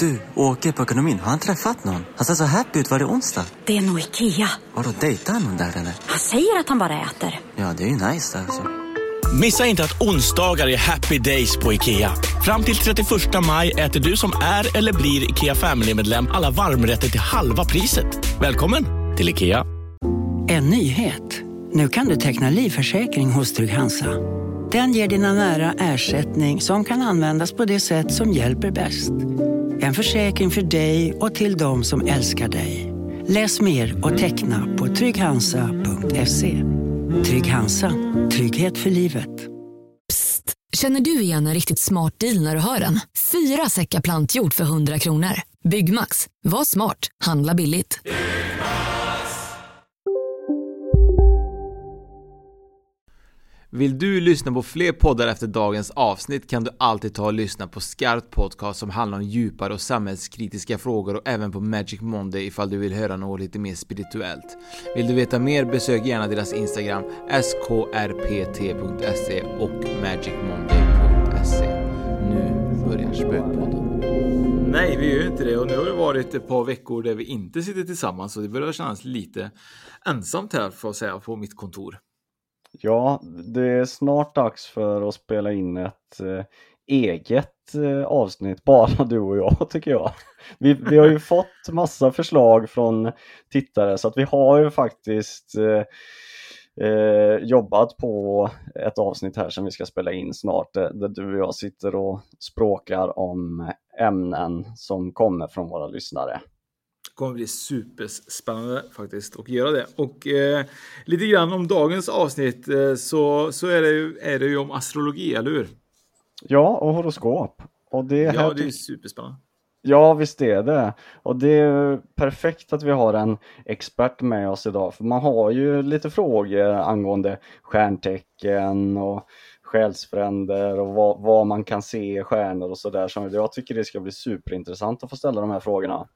Du, åker på ekonomin. Har han träffat någon? Han ser så happy ut. Var det onsdag? Det är nog Ikea. Har du dejtar han någon där eller? Han säger att han bara äter. Ja, det är ju nice alltså. Missa inte att onsdagar är happy days på IKEA. Fram till 31 maj äter du som är eller blir IKEA Family-medlem alla varmrätter till halva priset. Välkommen till IKEA. En nyhet. Nu kan du teckna livförsäkring hos Trygg-Hansa. Den ger dina nära ersättning som kan användas på det sätt som hjälper bäst. En försäkring för dig och till de som älskar dig. Läs mer och teckna på trygghansa.se. Trygg Hansa. Trygghet för livet. Psst! Känner du igen en riktigt smart deal när du hör den? Fyra säckar plantjord för 100 kronor. Byggmax. Var smart. Handla billigt. Vill du lyssna på fler poddar efter dagens avsnitt kan du alltid ta och lyssna på Skarpt Podcast som handlar om djupare och samhällskritiska frågor och även på Magic Monday ifall du vill höra något lite mer spirituellt. Vill du veta mer besök gärna deras Instagram skrpt.se och magicmonday.se. Nu börjar Spökpodden. Nej, vi gör ju inte det och nu har det varit ett par veckor där vi inte sitter tillsammans och det börjar kännas lite ensamt här får jag säga på mitt kontor. Ja, det är snart dags för att spela in ett eh, eget eh, avsnitt, bara du och jag tycker jag. Vi, vi har ju fått massa förslag från tittare så att vi har ju faktiskt eh, eh, jobbat på ett avsnitt här som vi ska spela in snart där, där du och jag sitter och språkar om ämnen som kommer från våra lyssnare kommer bli superspännande faktiskt att göra det. Och eh, lite grann om dagens avsnitt eh, så, så är, det ju, är det ju om astrologi, eller hur? Ja, och horoskop. Och det ja, det är superspännande. Ja, visst är det. Och det är perfekt att vi har en expert med oss idag, för man har ju lite frågor angående stjärntecken och själsfränder och vad, vad man kan se i stjärnor och sådär. Så jag tycker det ska bli superintressant att få ställa de här frågorna.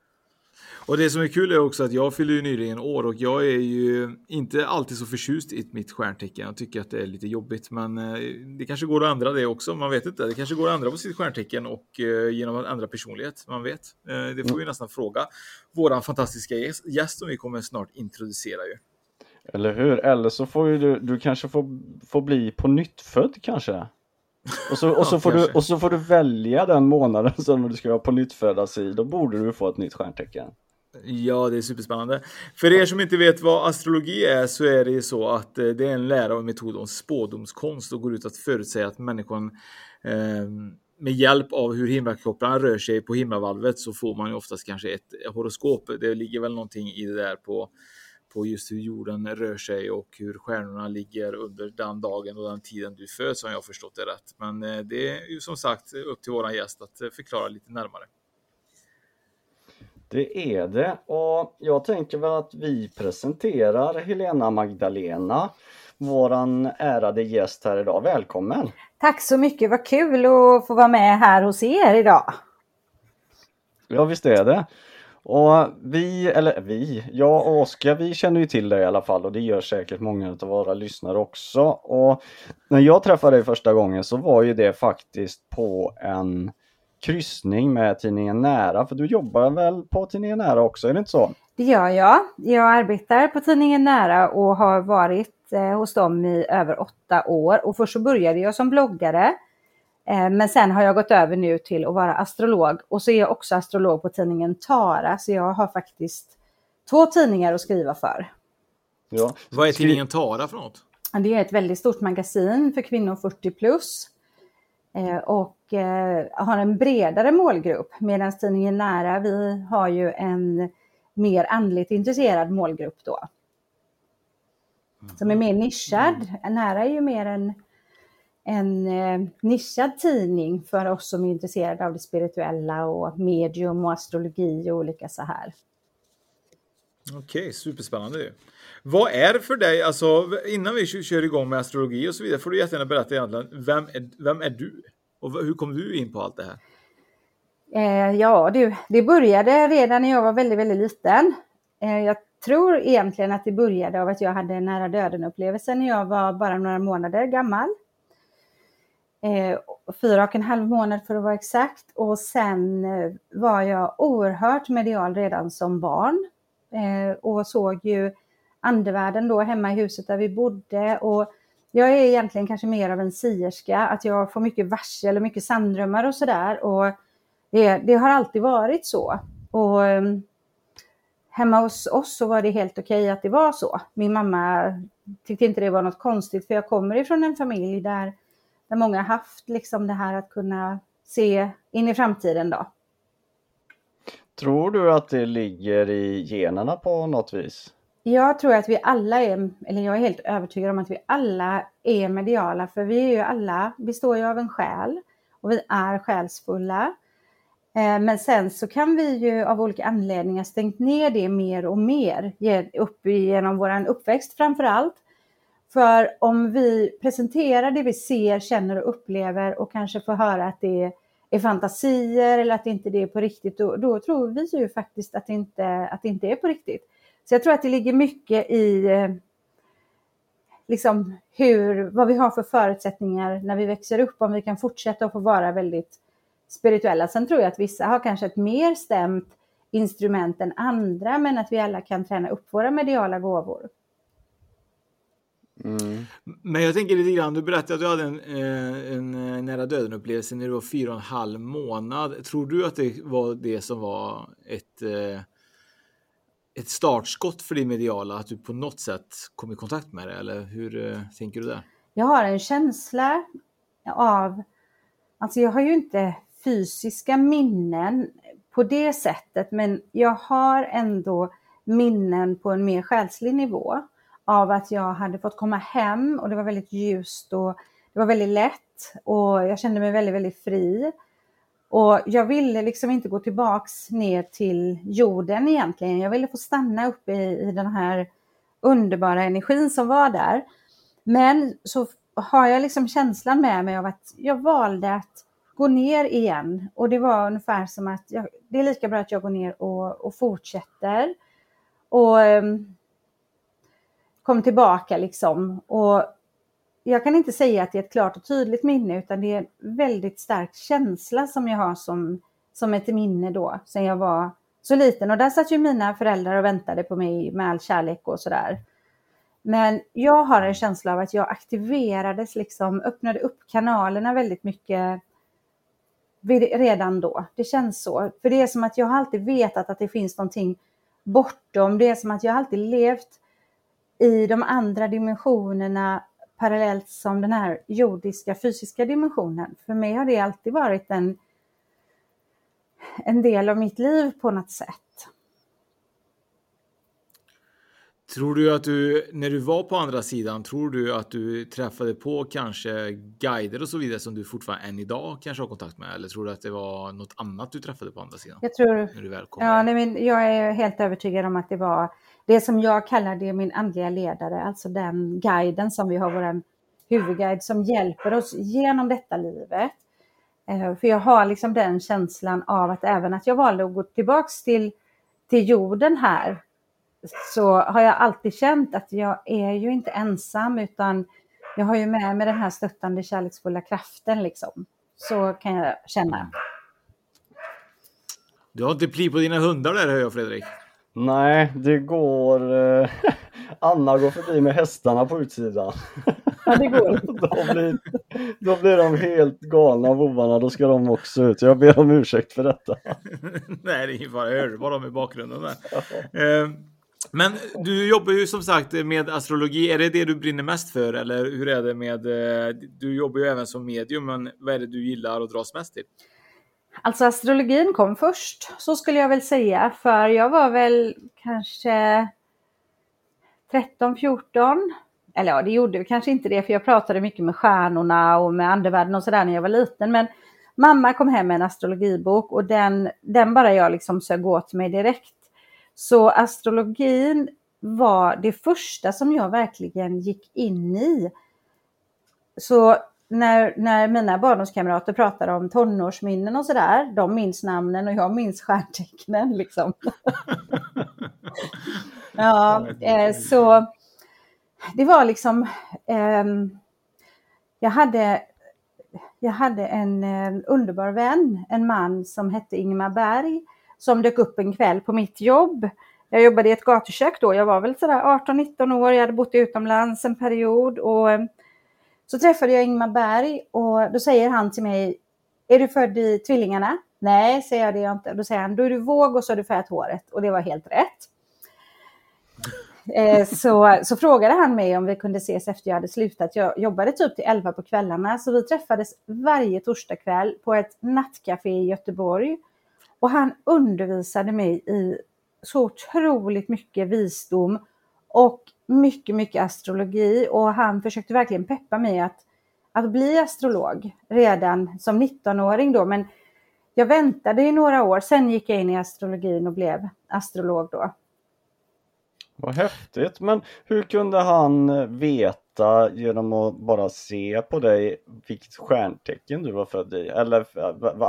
Och det som är kul är också att jag fyller ju nyligen år och jag är ju inte alltid så förtjust i mitt stjärntecken. Jag tycker att det är lite jobbigt, men eh, det kanske går att ändra det också. Man vet inte. Det kanske går att ändra på sitt stjärntecken och eh, genom att ändra personlighet. Man vet. Eh, det får vi nästan fråga våran fantastiska gäst som vi kommer snart introducera ju. Eller hur? Eller så får ju du, du kanske får, får bli på nytt född kanske? Och så, och, så ja, får du, och så får du välja den månaden som du ska vara på nytt födas i. Då borde du få ett nytt stjärntecken. Ja, det är superspännande. För er som inte vet vad astrologi är så är det ju så att eh, det är en lära och metod om spådomskonst och går ut att förutsäga att människan eh, med hjälp av hur himlakropparna rör sig på himlavalvet så får man ju oftast kanske ett horoskop. Det ligger väl någonting i det där på, på just hur jorden rör sig och hur stjärnorna ligger under den dagen och den tiden du föds om jag har förstått det rätt. Men eh, det är ju som sagt upp till våran gäst att eh, förklara lite närmare. Det är det och jag tänker väl att vi presenterar Helena Magdalena, våran ärade gäst här idag. Välkommen! Tack så mycket, vad kul att få vara med här hos er idag. Ja visst är det. Och vi, eller vi, jag och Oskar, vi känner ju till dig i alla fall och det gör säkert många av våra lyssnare också. Och när jag träffade dig första gången så var ju det faktiskt på en kryssning med tidningen Nära, för du jobbar väl på tidningen Nära också, är det inte så? Det gör jag. Jag arbetar på tidningen Nära och har varit eh, hos dem i över åtta år. Och först så började jag som bloggare. Eh, men sen har jag gått över nu till att vara astrolog. Och så är jag också astrolog på tidningen Tara, så jag har faktiskt två tidningar att skriva för. Ja. Vad är tidningen Tara för något? Det är ett väldigt stort magasin för kvinnor 40 plus. Eh, och eh, har en bredare målgrupp medan tidningen Nära, vi har ju en mer andligt intresserad målgrupp då. Som är mer nischad. Nära är ju mer en, en eh, nischad tidning för oss som är intresserade av det spirituella och medium och astrologi och olika så här. Okej, okay, superspännande. Vad är det för dig, alltså innan vi kör igång med astrologi och så vidare, får du jättegärna berätta egentligen, vem är, vem är du? Och hur kom du in på allt det här? Eh, ja du, det började redan när jag var väldigt, väldigt liten. Eh, jag tror egentligen att det började av att jag hade en nära döden upplevelse när jag var bara några månader gammal. Eh, fyra och en halv månad för att vara exakt. Och sen eh, var jag oerhört medial redan som barn. Eh, och såg ju andevärlden då hemma i huset där vi bodde. Och jag är egentligen kanske mer av en sierska, att jag får mycket varsel och mycket sanddrömmar och sådär. Och det, det, har alltid varit så. Och um, hemma hos oss så var det helt okej att det var så. Min mamma tyckte inte det var något konstigt för jag kommer ifrån en familj där, där många haft liksom det här att kunna se in i framtiden då. Tror du att det ligger i generna på något vis? Jag tror att vi alla är, eller jag är helt övertygad om att vi alla är mediala, för vi är ju alla, består ju av en själ och vi är själsfulla. Eh, men sen så kan vi ju av olika anledningar stängt ner det mer och mer upp genom vår uppväxt framför allt. För om vi presenterar det vi ser, känner och upplever och kanske får höra att det är fantasier eller att det inte är på riktigt, då, då tror vi ju faktiskt att det, inte, att det inte är på riktigt. Så jag tror att det ligger mycket i eh, liksom hur, vad vi har för förutsättningar när vi växer upp, om vi kan fortsätta att få vara väldigt spirituella. Sen tror jag att vissa har kanske ett mer stämt instrument än andra, men att vi alla kan träna upp våra mediala gåvor. Mm. Men jag tänker lite grann, du berättade att du hade en, eh, en, eh, nära döden upplevelse när du var fyra och en halv månad. Tror du att det var det som var ett ett startskott för det mediala, att du på något sätt kom i kontakt med det? Eller hur eh, tänker du där? Jag har en känsla av, alltså jag har ju inte fysiska minnen på det sättet, men jag har ändå minnen på en mer själslig nivå av att jag hade fått komma hem och det var väldigt ljust och det var väldigt lätt och jag kände mig väldigt, väldigt fri. Och jag ville liksom inte gå tillbaks ner till jorden egentligen. Jag ville få stanna uppe i, i den här underbara energin som var där. Men så har jag liksom känslan med mig av att jag valde att gå ner igen. Och det var ungefär som att jag, det är lika bra att jag går ner och, och fortsätter. Och ehm, um, kom tillbaka liksom. Och jag kan inte säga att det är ett klart och tydligt minne utan det är en väldigt stark känsla som jag har som, som ett minne då, sen jag var så liten. Och där satt ju mina föräldrar och väntade på mig med all kärlek och sådär. Men jag har en känsla av att jag aktiverades, liksom öppnade upp kanalerna väldigt mycket redan då. Det känns så. För det är som att jag har alltid vetat att det finns någonting bortom. Det är som att jag alltid levt i de andra dimensionerna parallellt som den här jordiska fysiska dimensionen. För mig har det alltid varit en, en del av mitt liv på något sätt. Tror du att du, när du var på andra sidan, tror du att du träffade på kanske guider och så vidare som du fortfarande än idag kanske har kontakt med? Eller tror du att det var något annat du träffade på andra sidan? Jag tror, när du väl kom ja, nej, men jag är helt övertygad om att det var det som jag kallar det min andliga ledare, alltså den guiden som vi har, vår huvudguide som hjälper oss genom detta livet. Eh, för jag har liksom den känslan av att även att jag valde att gå tillbaks till, till jorden här, så har jag alltid känt att jag är ju inte ensam utan jag har ju med mig den här stöttande kärleksfulla kraften liksom. Så kan jag känna. Du har inte pli på dina hundar där hör jag Fredrik. Nej, det går... Eh, Anna går förbi med hästarna på utsidan. Ja, det går. då, blir, då blir de helt galna vovarna, då ska de också ut. Jag ber om ursäkt för detta. Nej, det är ingen fara. Jag hörde bara dem i bakgrunden där. Eh, men du jobbar ju som sagt med astrologi. Är det det du brinner mest för? Eller hur är det med... Eh, du jobbar ju även som medium, men vad är det du gillar och dras mest till? Alltså astrologin kom först, så skulle jag väl säga, för jag var väl kanske 13, 14. Eller ja, det gjorde vi kanske inte det, för jag pratade mycket med stjärnorna och med andevärlden och sådär när jag var liten. Men mamma kom hem med en astrologibok och den, den bara jag liksom sög åt mig direkt. Så astrologin var det första som jag verkligen gick in i. Så när, när mina barndomskamrater pratar om tonårsminnen och sådär, de minns namnen och jag minns stjärntecknen liksom. ja, eh, så det var liksom, eh, jag hade, jag hade en eh, underbar vän, en man som hette Ingmar Berg, som dök upp en kväll på mitt jobb. Jag jobbade i ett gatukök då, jag var väl sådär 18-19 år, jag hade bott utomlands en period och så träffade jag Ingmar Berg och då säger han till mig, är du född i Tvillingarna? Nej, säger jag det är jag inte. Då säger han, då är du våg och så har du färgat håret. Och det var helt rätt. Eh, så, så frågade han mig om vi kunde ses efter jag hade slutat. Jag jobbade typ till 11 på kvällarna, så vi träffades varje torsdagkväll på ett nattcafé i Göteborg. Och han undervisade mig i så otroligt mycket visdom och mycket, mycket astrologi. Och han försökte verkligen peppa mig att, att bli astrolog redan som 19-åring då. Men jag väntade i några år, sen gick jag in i astrologin och blev astrolog då. Vad häftigt, men hur kunde han veta genom att bara se på dig vilket stjärntecken du var född i? Eller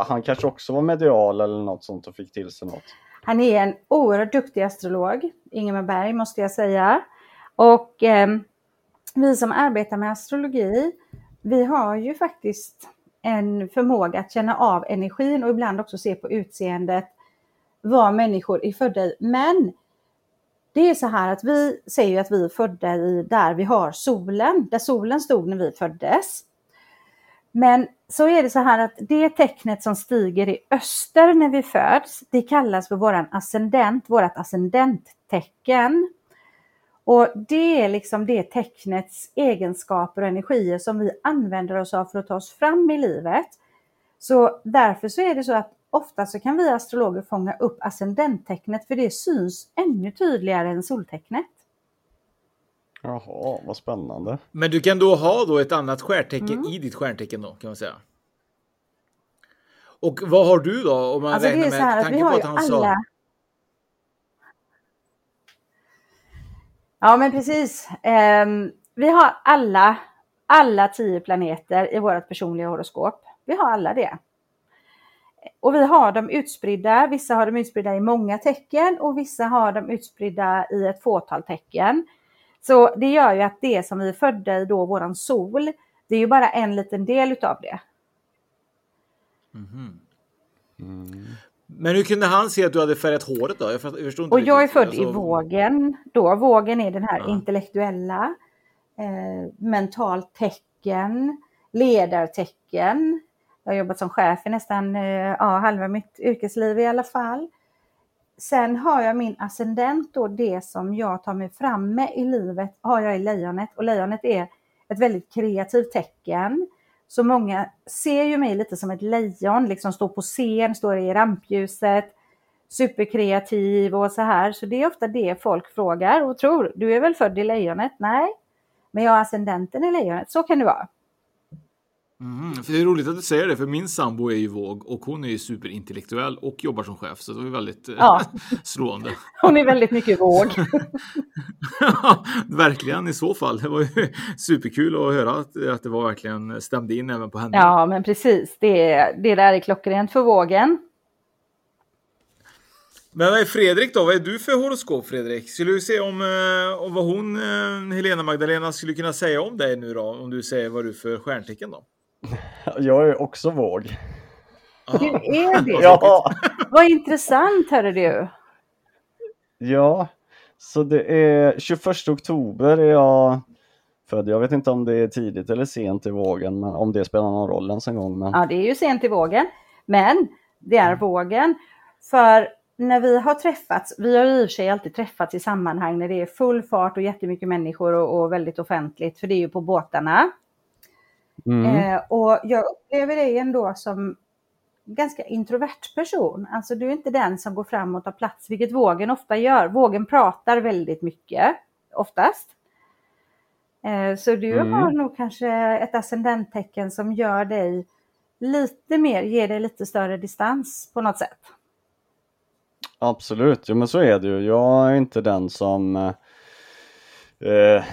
han kanske också var medial eller något sånt och fick till sig något? Han är en oerhört duktig astrolog, Ingemar Berg måste jag säga. Och eh, vi som arbetar med astrologi, vi har ju faktiskt en förmåga att känna av energin och ibland också se på utseendet vad människor är födda i. Men det är så här att vi säger att vi är födda i där vi har solen, där solen stod när vi föddes. Men så är det så här att det tecknet som stiger i öster när vi föds, det kallas för våran ascendent, vårat ascendenttecken. Och det är liksom det tecknets egenskaper och energier som vi använder oss av för att ta oss fram i livet. Så därför så är det så att ofta så kan vi astrologer fånga upp ascendenttecknet för det syns ännu tydligare än soltecknet. Jaha, vad spännande. Men du kan då ha då ett annat stjärntecken mm. i ditt stjärntecken då kan man säga. Och vad har du då om man alltså räknar med tanke på att han alla... sa Ja, men precis. Um, vi har alla, alla tio planeter i vårt personliga horoskop. Vi har alla det. Och vi har dem utspridda, vissa har dem utspridda i många tecken och vissa har dem utspridda i ett fåtal tecken. Så det gör ju att det som vi är födda i då, våran sol, det är ju bara en liten del utav det. Mm. Mm. Men hur kunde han se att du hade färgat håret då? Jag förstår inte och jag är född alltså... i vågen. Då, vågen är den här ja. intellektuella, eh, mentalt tecken, ledartecken. Jag har jobbat som chef i nästan eh, ja, halva mitt yrkesliv i alla fall. Sen har jag min ascendent då, det som jag tar mig fram med i livet, har jag i lejonet. Och lejonet är ett väldigt kreativt tecken. Så många ser ju mig lite som ett lejon, liksom står på scen, står i rampljuset, superkreativ och så här. Så det är ofta det folk frågar och tror. Du är väl född i lejonet? Nej, men jag har ascendenten i lejonet. Så kan det vara. Mm, för det är roligt att du säger det, för min sambo är ju våg och hon är ju superintellektuell och jobbar som chef, så det är väldigt eh, ja. slående. Hon är väldigt mycket våg. ja, verkligen i så fall. Det var ju superkul att höra att, att det var verkligen stämde in även på henne. Ja, men precis. Det, det där är klockrent för vågen. Men vad är Fredrik då? Vad är du för horoskop Fredrik? Skulle du se om, eh, om vad hon, eh, Helena Magdalena, skulle kunna säga om dig nu då? Om du säger vad du är för stjärntecken då? Jag är också våg. Du är det? Ja. Vad intressant, hörru du. Ja, så det är 21 oktober är jag född. Jag vet inte om det är tidigt eller sent i vågen, men om det spelar någon roll ens en gång. Men... Ja, det är ju sent i vågen, men det är vågen. För när vi har träffats, vi har i och för sig alltid träffats i sammanhang när det är full fart och jättemycket människor och, och väldigt offentligt, för det är ju på båtarna. Mm. Eh, och jag upplever dig ändå som ganska introvert person. Alltså du är inte den som går fram och tar plats, vilket vågen ofta gör. Vågen pratar väldigt mycket, oftast. Eh, så du mm. har nog kanske ett ascendenttecken som gör dig lite mer, ger dig lite större distans på något sätt. Absolut, ja men så är det ju. Jag är inte den som eh,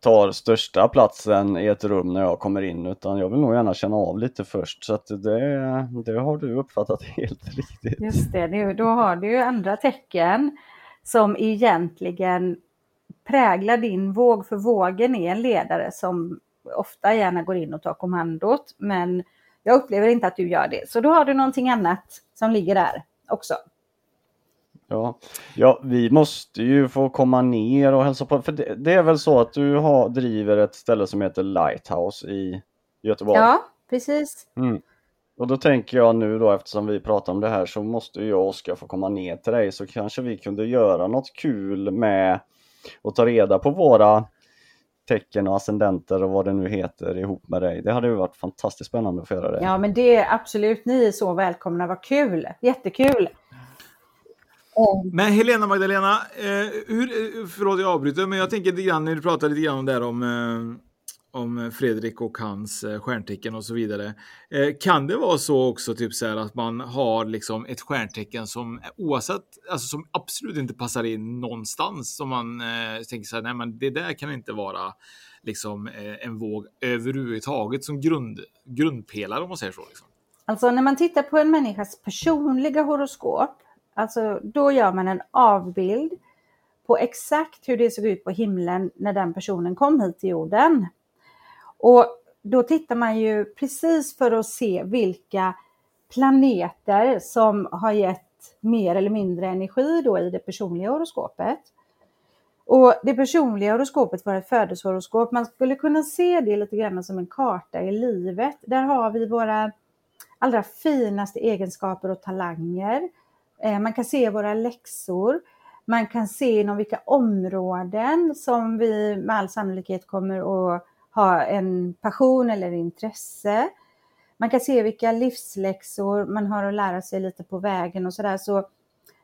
tar största platsen i ett rum när jag kommer in utan jag vill nog gärna känna av lite först så att det, det har du uppfattat helt riktigt. Just det, då har du ju andra tecken som egentligen präglar din våg för vågen är en ledare som ofta gärna går in och tar kommandot men Jag upplever inte att du gör det. Så då har du någonting annat som ligger där också. Ja. ja, vi måste ju få komma ner och hälsa på. För det, det är väl så att du har, driver ett ställe som heter Lighthouse i Göteborg? Ja, precis. Mm. Och då tänker jag nu då eftersom vi pratar om det här så måste jag och Oskar få komma ner till dig så kanske vi kunde göra något kul med att ta reda på våra tecken och ascendenter och vad det nu heter ihop med dig. Det hade ju varit fantastiskt spännande att få göra det. Ja, men det är absolut, ni är så välkomna, vad kul, jättekul. Men Helena Magdalena, eh, hur, förlåt jag avbryter, men jag tänker lite grann när du pratar lite grann om, där om, eh, om Fredrik och hans eh, stjärntecken och så vidare. Eh, kan det vara så också typ så här, att man har liksom ett stjärntecken som oavsett, alltså som absolut inte passar in någonstans, som man eh, tänker så här, nej men det där kan inte vara liksom eh, en våg överhuvudtaget som grund, grundpelare om man säger så. Liksom. Alltså när man tittar på en människas personliga horoskop Alltså då gör man en avbild på exakt hur det såg ut på himlen när den personen kom hit till jorden. Och då tittar man ju precis för att se vilka planeter som har gett mer eller mindre energi då i det personliga horoskopet. Och det personliga horoskopet var ett födelsehoroskop. Man skulle kunna se det lite grann som en karta i livet. Där har vi våra allra finaste egenskaper och talanger. Eh, man kan se våra läxor. Man kan se inom vilka områden som vi med all sannolikhet kommer att ha en passion eller intresse. Man kan se vilka livsläxor man har att lära sig lite på vägen och sådär. Så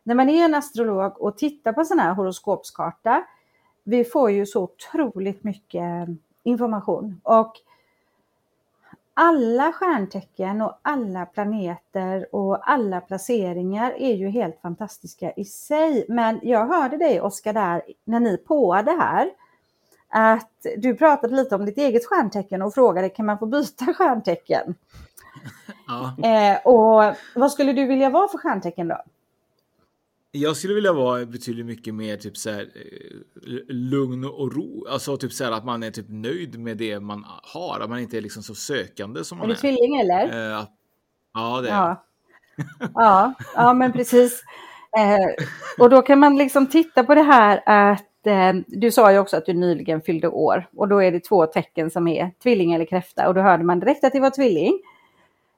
när man är en astrolog och tittar på sån här horoskopskarta, vi får ju så otroligt mycket information. Och alla stjärntecken och alla planeter och alla placeringar är ju helt fantastiska i sig. Men jag hörde dig Oskar där när ni påade här att du pratade lite om ditt eget stjärntecken och frågade kan man få byta stjärntecken? Ja. Eh, och vad skulle du vilja vara för stjärntecken då? Jag skulle vilja vara betydligt mycket mer typ så här, eh, lugn och ro. Alltså typ så här att man är typ nöjd med det man har. Att man inte är liksom så sökande som man är. Är du tvilling eller? Uh, ja, det är ja. ja, ja, men precis. Eh, och då kan man liksom titta på det här att eh, du sa ju också att du nyligen fyllde år och då är det två tecken som är tvilling eller kräfta och då hörde man direkt att det var tvilling.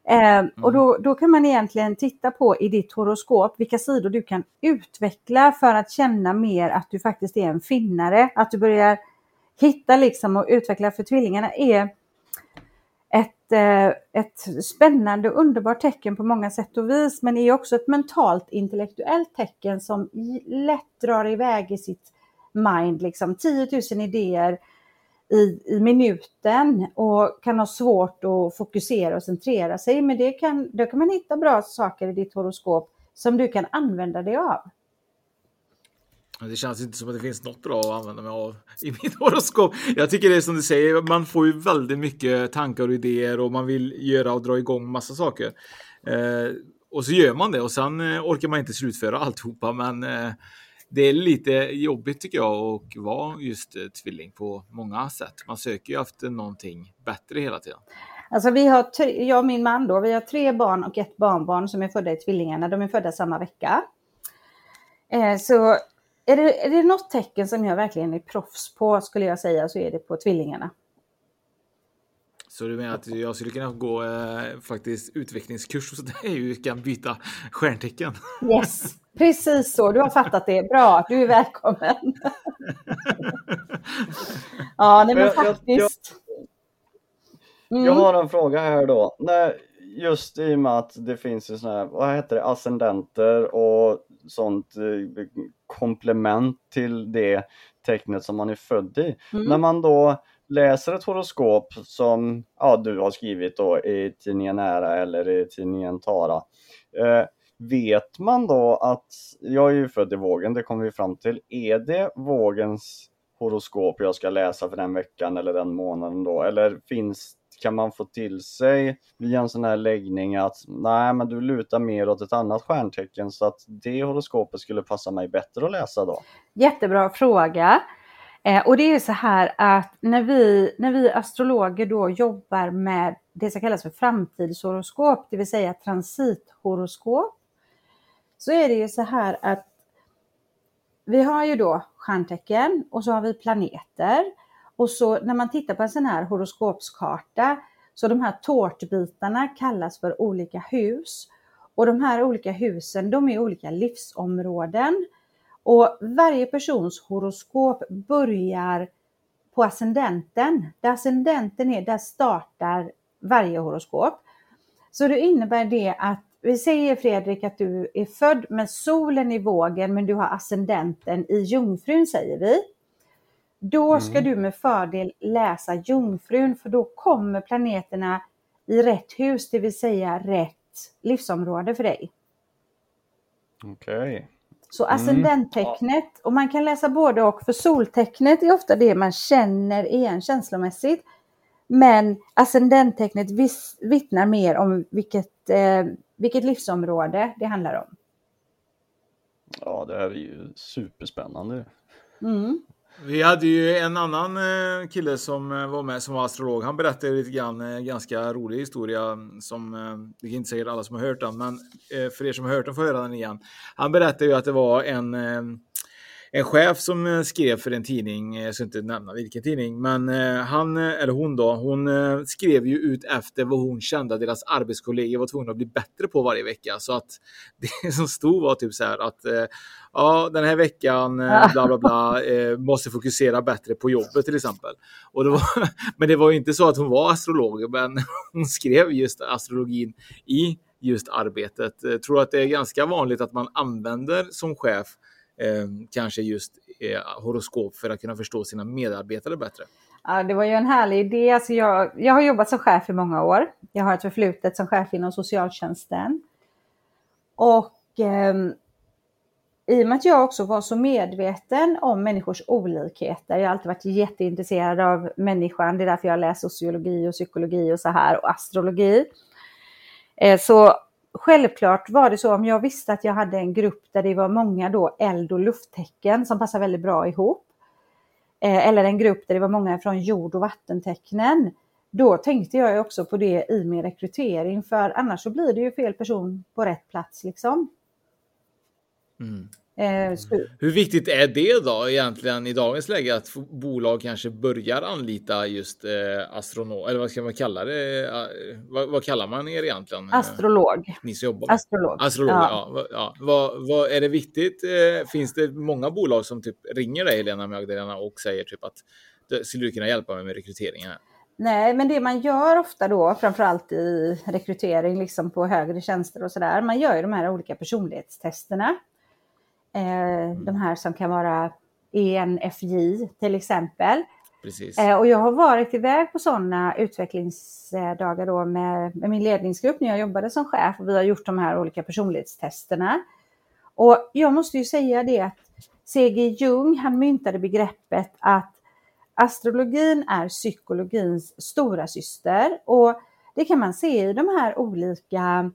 Eh, och då, mm. då kan man egentligen titta på i ditt horoskop vilka sidor du kan utveckla för att känna mer att du faktiskt är en finnare. Att du börjar hitta liksom och utveckla, för tvillingarna är ett, eh, ett spännande och underbart tecken på många sätt och vis, men är också ett mentalt intellektuellt tecken som lätt drar iväg i sitt mind, liksom 10 000 idéer i, i minuten och kan ha svårt att fokusera och centrera sig. Men det kan, då kan man hitta bra saker i ditt horoskop som du kan använda dig av. Det känns inte som att det finns något bra att använda mig av i mitt horoskop. Jag tycker det är som du säger, man får ju väldigt mycket tankar och idéer och man vill göra och dra igång massa saker. Eh, och så gör man det och sen eh, orkar man inte slutföra alltihopa men eh, det är lite jobbigt tycker jag att vara just eh, tvilling på många sätt. Man söker ju efter någonting bättre hela tiden. Alltså vi har, jag och min man då, vi har tre barn och ett barnbarn som är födda i tvillingarna. De är födda samma vecka. Eh, så är det, är det något tecken som jag verkligen är proffs på skulle jag säga så är det på tvillingarna. Så du menar att jag skulle kunna gå eh, faktiskt utvecklingskurs hos dig och kan byta stjärntecken? Yes, precis så. Du har fattat det. Bra, du är välkommen. ja, nej, men faktiskt. Mm. Jag har en fråga här då. Nej, just i och med att det finns ju sådana här, vad heter det, ascendenter och sånt eh, komplement till det tecknet som man är född i. Mm. När man då läser ett horoskop som ja, du har skrivit då i tidningen Ära eller i tidningen Tara. Eh, vet man då att, jag är ju född i vågen, det kommer vi fram till. Är det vågens horoskop jag ska läsa för den veckan eller den månaden då? Eller finns, kan man få till sig via en sån här läggning att nej men du lutar mer åt ett annat stjärntecken så att det horoskopet skulle passa mig bättre att läsa då? Jättebra fråga. Eh, och det är så här att när vi, när vi astrologer då jobbar med det som kallas för framtidshoroskop, det vill säga transithoroskop, så är det ju så här att vi har ju då stjärntecken och så har vi planeter. Och så när man tittar på en sån här horoskopskarta så de här tårtbitarna kallas för olika hus. Och de här olika husen, de är olika livsområden. Och varje persons horoskop börjar på ascendenten. Där ascendenten är, där startar varje horoskop. Så det innebär det att, vi säger Fredrik att du är född med solen i vågen men du har ascendenten i jungfrun säger vi. Då ska mm. du med fördel läsa jungfrun för då kommer planeterna i rätt hus, det vill säga rätt livsområde för dig. Okej. Okay. Så mm. ascendenttecknet, mm. och man kan läsa både och, för soltecknet är ofta det man känner igen känslomässigt. Men ascendenttecknet vittnar mer om vilket, eh, vilket livsområde det handlar om. Ja, det här är ju superspännande. Mm. Vi hade ju en annan eh, kille som eh, var med som var astrolog. Han berättade lite grann, en ganska rolig historia som, det är inte säkert alla som har hört den, men för er som har hört den får höra den igen. Han berättade ju att det var en en chef som eh, skrev för en tidning, jag ska inte nämna vilken tidning, men eh, han, eh, eller hon då, hon skrev ju ut efter vad hon kände att deras arbetskollegor var tvungna att bli bättre på varje vecka. Så att det som stod var typ så här att ja, den här veckan, bla bla bla, måste fokusera bättre på jobbet till exempel. Och det var, men det var ju inte så att hon var astrolog, men hon skrev just astrologin i just arbetet. Jag tror att det är ganska vanligt att man använder som chef eh, Eh, kanske just eh, horoskop för att kunna förstå sina medarbetare bättre. Ja, det var ju en härlig idé. Alltså jag, jag har jobbat som chef i många år. Jag har ett förflutet som chef inom socialtjänsten. Och eh, i och med att jag också var så medveten om människors olikheter, jag har alltid varit jätteintresserad av människan, det är därför jag har läst sociologi och psykologi och så här och astrologi. Eh, så självklart var det så om jag visste att jag hade en grupp där det var många då eld och lufttecken som passar väldigt bra ihop. Eh, eller en grupp där det var många från jord och vattentecknen. Då tänkte jag också på det i min rekrytering för annars så blir det ju fel person på rätt plats liksom. Mm. Eh, Hur viktigt är det då egentligen i dagens läge att bolag kanske börjar anlita just eh, astronom, eller vad ska man kalla det? Eh, vad, vad, kallar man er egentligen? Astrolog. Ni som jobbar Astrolog. Astrolog, ja. ja, ja. Vad, vad, är det viktigt? Eh, finns det många bolag som typ ringer dig, Helena Magdalena, och säger typ att skulle du kunna hjälpa mig med rekryteringen? Nej, men det man gör ofta då, framförallt i rekrytering liksom på högre tjänster och sådär, man gör ju de här olika personlighetstesterna. Eh, de här som kan vara ENFJ till exempel. Precis. Eh, och jag har varit iväg på sådana utvecklingsdagar då med, med, min ledningsgrupp när jag jobbade som chef och vi har gjort de här olika personlighetstesterna. Och jag måste ju säga det att C.G. Jung, han myntade begreppet att astrologin är psykologins stora syster och det kan man se i de här olika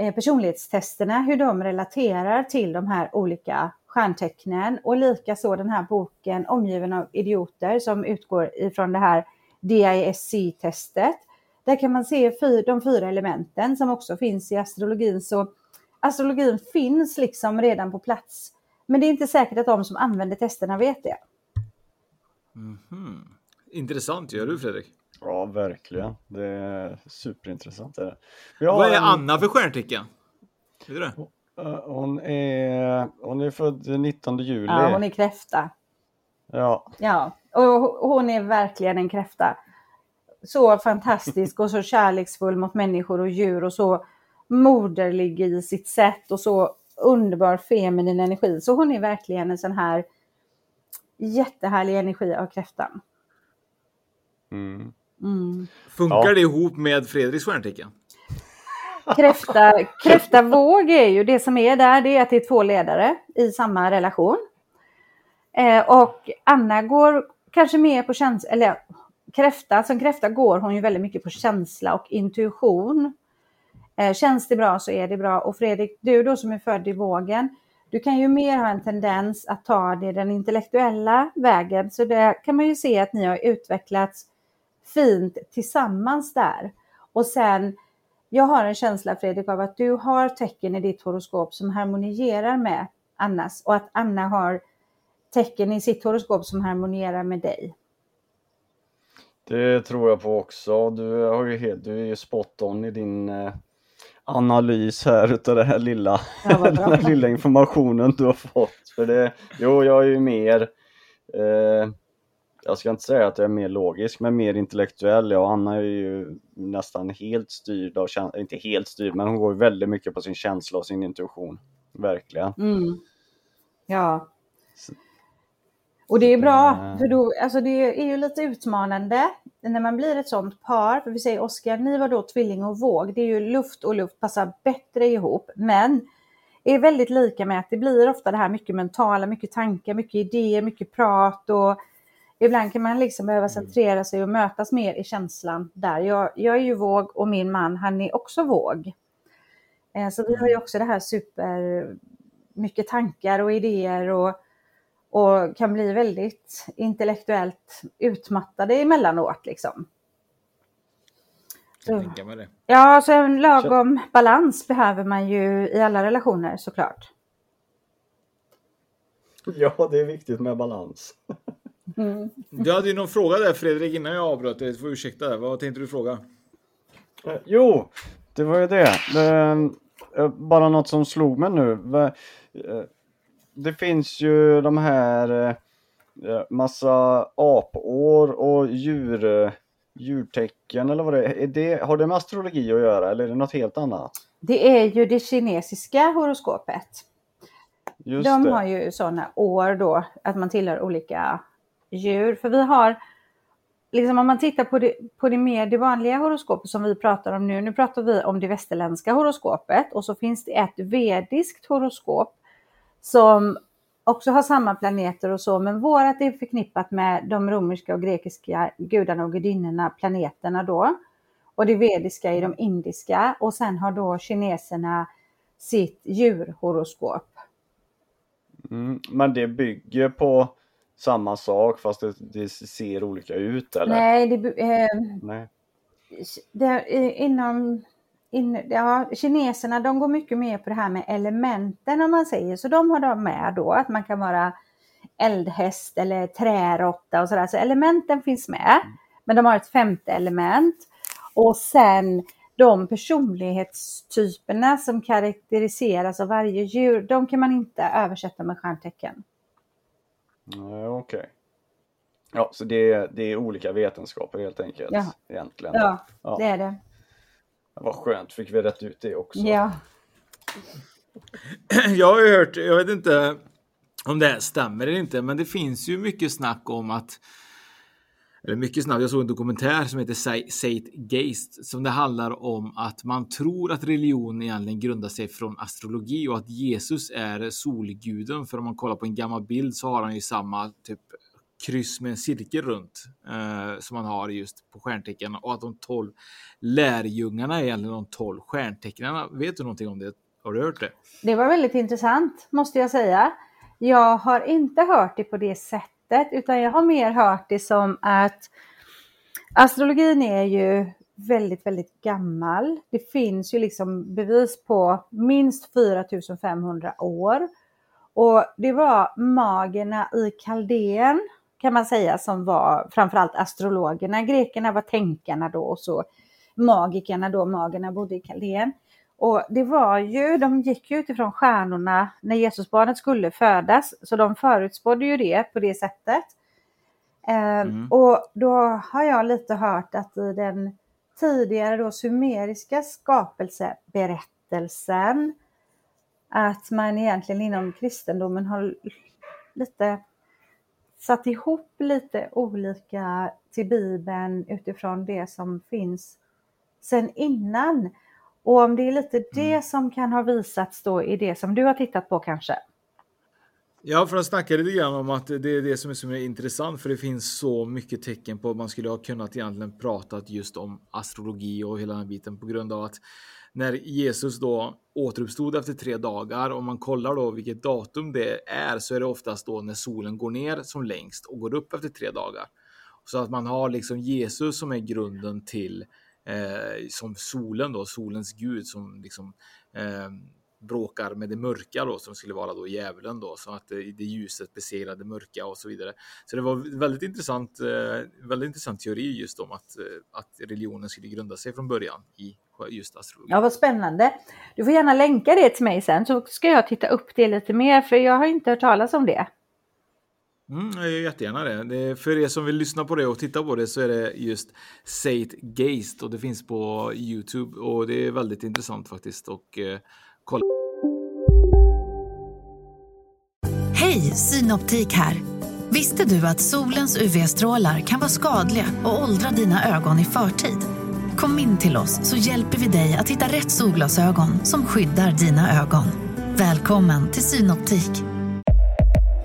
Eh, personlighetstesterna, hur de relaterar till de här olika stjärntecknen och likaså den här boken Omgiven av idioter som utgår ifrån det här DISC-testet. Där kan man se de fyra elementen som också finns i astrologin. Så astrologin finns liksom redan på plats. Men det är inte säkert att de som använder testerna vet det. Mm -hmm. Intressant, gör du Fredrik? Ja, verkligen. Det är superintressant. Är det. Vad är en... Anna för stjärntecken? Du det? Hon är, hon är född 19 juli. Ja, hon är kräfta. Ja. Ja, och hon är verkligen en kräfta. Så fantastisk och så kärleksfull mot människor och djur och så moderlig i sitt sätt och så underbar feminin energi. Så hon är verkligen en sån här jättehärlig energi av kräftan. Mm. Mm. Funkar ja. det ihop med Fredriks stjärntecken? Kräfta, kräfta våg är ju det som är där, det är att det är två ledare i samma relation. Eh, och Anna går kanske mer på känsla, eller kräfta, som kräfta går hon ju väldigt mycket på känsla och intuition. Eh, känns det bra så är det bra. Och Fredrik, du då som är född i vågen, du kan ju mer ha en tendens att ta det den intellektuella vägen. Så det kan man ju se att ni har utvecklats fint tillsammans där. Och sen, jag har en känsla Fredrik av att du har tecken i ditt horoskop som harmonierar med Annas och att Anna har tecken i sitt horoskop som harmonierar med dig. Det tror jag på också. Du, har ju helt, du är ju spot on i din eh, analys här utav det här lilla, Ja, den här lilla informationen du har fått. För det, jo, jag är ju mer, eh, jag ska inte säga att jag är mer logisk, men mer intellektuell. Jag och Anna är ju nästan helt styrd av, inte helt styrd, men hon går väldigt mycket på sin känsla och sin intuition. Verkligen. Mm. Ja. Och det är bra, för då, alltså det är ju lite utmanande när man blir ett sånt par. För vi säger Oskar, ni var då tvilling och våg. Det är ju luft och luft passar bättre ihop. Men är väldigt lika med att det blir ofta det här mycket mentala, mycket tankar, mycket idéer, mycket prat och ibland kan man liksom behöva centrera sig och mötas mer i känslan där. Jag, jag är ju våg och min man, han är också våg. Eh, Så vi har ju också det här super mycket tankar och idéer och, och kan bli väldigt intellektuellt utmattade emellanåt. Liksom. Så, ja, så en lagom balans behöver man ju i alla relationer såklart. Ja, det är viktigt med balans. Du hade ju någon fråga där Fredrik innan jag avbröt dig. Du får ursäkta. Vad tänkte du fråga? Eh, Jo, det var ju det. eh, bara något som slog mig nu. Eh, Det finns ju de här massa apår och djur, djurtecken eller vad det är. är det. Har det med astrologi att göra eller är det något helt annat? Det är ju det kinesiska horoskopet. Just De det. har ju sådana år då, att man tillhör olika djur. För vi har, liksom om man tittar på det, på det mer det vanliga horoskopet som vi pratar om nu. Nu pratar vi om det västerländska horoskopet och så finns det ett vediskt horoskop som också har samma planeter och så, men vårat är förknippat med de romerska och grekiska gudarna och gudinnorna, planeterna då. Och det vediska är de indiska och sen har då kineserna sitt djurhoroskop. Mm, men det bygger på samma sak fast det, det ser olika ut eller? Nej, det, eh, Nej. det, eh, inom, in, ja, kineserna de går mycket mer på det här med elementen om man säger. Så de har de med då att man kan vara eldhäst eller träråtta och sådär. Så elementen finns med. Men de har ett femte element. Och sen de personlighetstyperna som karaktäriseras av varje djur, de kan man inte översätta med stjärntecken. Okej. Ja, så det är, det är olika vetenskaper helt enkelt. Ja. Egentligen. Ja, Ja. det är det. Vad skönt, fick vi rätt ut det också. Ja. Jag har ju hört, jag vet inte om det stämmer eller inte, men det finns ju mycket snack om att eller mycket snabbt, jag såg en dokumentär som heter Zeitgeist som det handlar om att man tror att religion egentligen grundar sig från astrologi och att Jesus är solguden. För om man kollar på en gammal bild så har han ju samma typ kryss med en cirkel runt eh, som man har just på stjärntecken och att de tolv lärjungarna är egentligen de tolv stjärntecknarna. Vet du någonting om det? Har du hört det? Det var väldigt intressant måste jag säga. Jag har inte hört det på det sättet utan jag har mer hört det som att astrologin är ju väldigt, väldigt gammal. Det finns ju liksom bevis på minst 4500 år. Och det var magerna i Kaldén kan man säga som var framförallt astrologerna. Grekerna var tänkarna då och så magikerna då, magerna bodde i Kaldén. Och det var ju, de gick ju utifrån stjärnorna när Jesusbarnet skulle födas, så de förutspådde ju det på det sättet. Eh, Mm. Och då har jag lite hört att i den tidigare då sumeriska skapelseberättelsen att man egentligen inom kristendomen har lite satt ihop lite olika till Bibeln utifrån det som finns sen innan. Och om det är lite det som kan ha visats då i det som du har tittat på kanske. Ja, för att snacka lite grann om att det är det som är så intressant, för det finns så mycket tecken på att man skulle ha kunnat egentligen pratat just om astrologi och hela den biten på grund av att när Jesus då återuppstod efter tre dagar, om man kollar då vilket datum det är, så är det oftast då när solen går ner som längst och går upp efter tre dagar. Så att man har liksom Jesus som är grunden till eh, som solen då, solens gud som liksom eh, bråkar med det mörka då som skulle vara då djävulen då så att eh, det, det ljuset det mörka och så vidare. Så det var väldigt intressant, eh, väldigt intressant teori just om att, eh, att religionen skulle grunda sig från början i just astrologi. Ja, vad spännande. Du får gärna länka det till mig sen så ska jag titta upp det lite mer för jag har inte hört talas om det. Mm, jag gör jättegärna det. det. För er som vill lyssna på det och titta på det så är det just Sate Geist och det finns på Youtube och det är väldigt intressant faktiskt. Och eh, kolla. Hej, Synoptik här. Visste du att solens UV-strålar kan vara skadliga och åldra dina ögon i förtid? Kom in till oss så hjälper vi dig att hitta rätt solglasögon som skyddar dina ögon. Välkommen till Synoptik.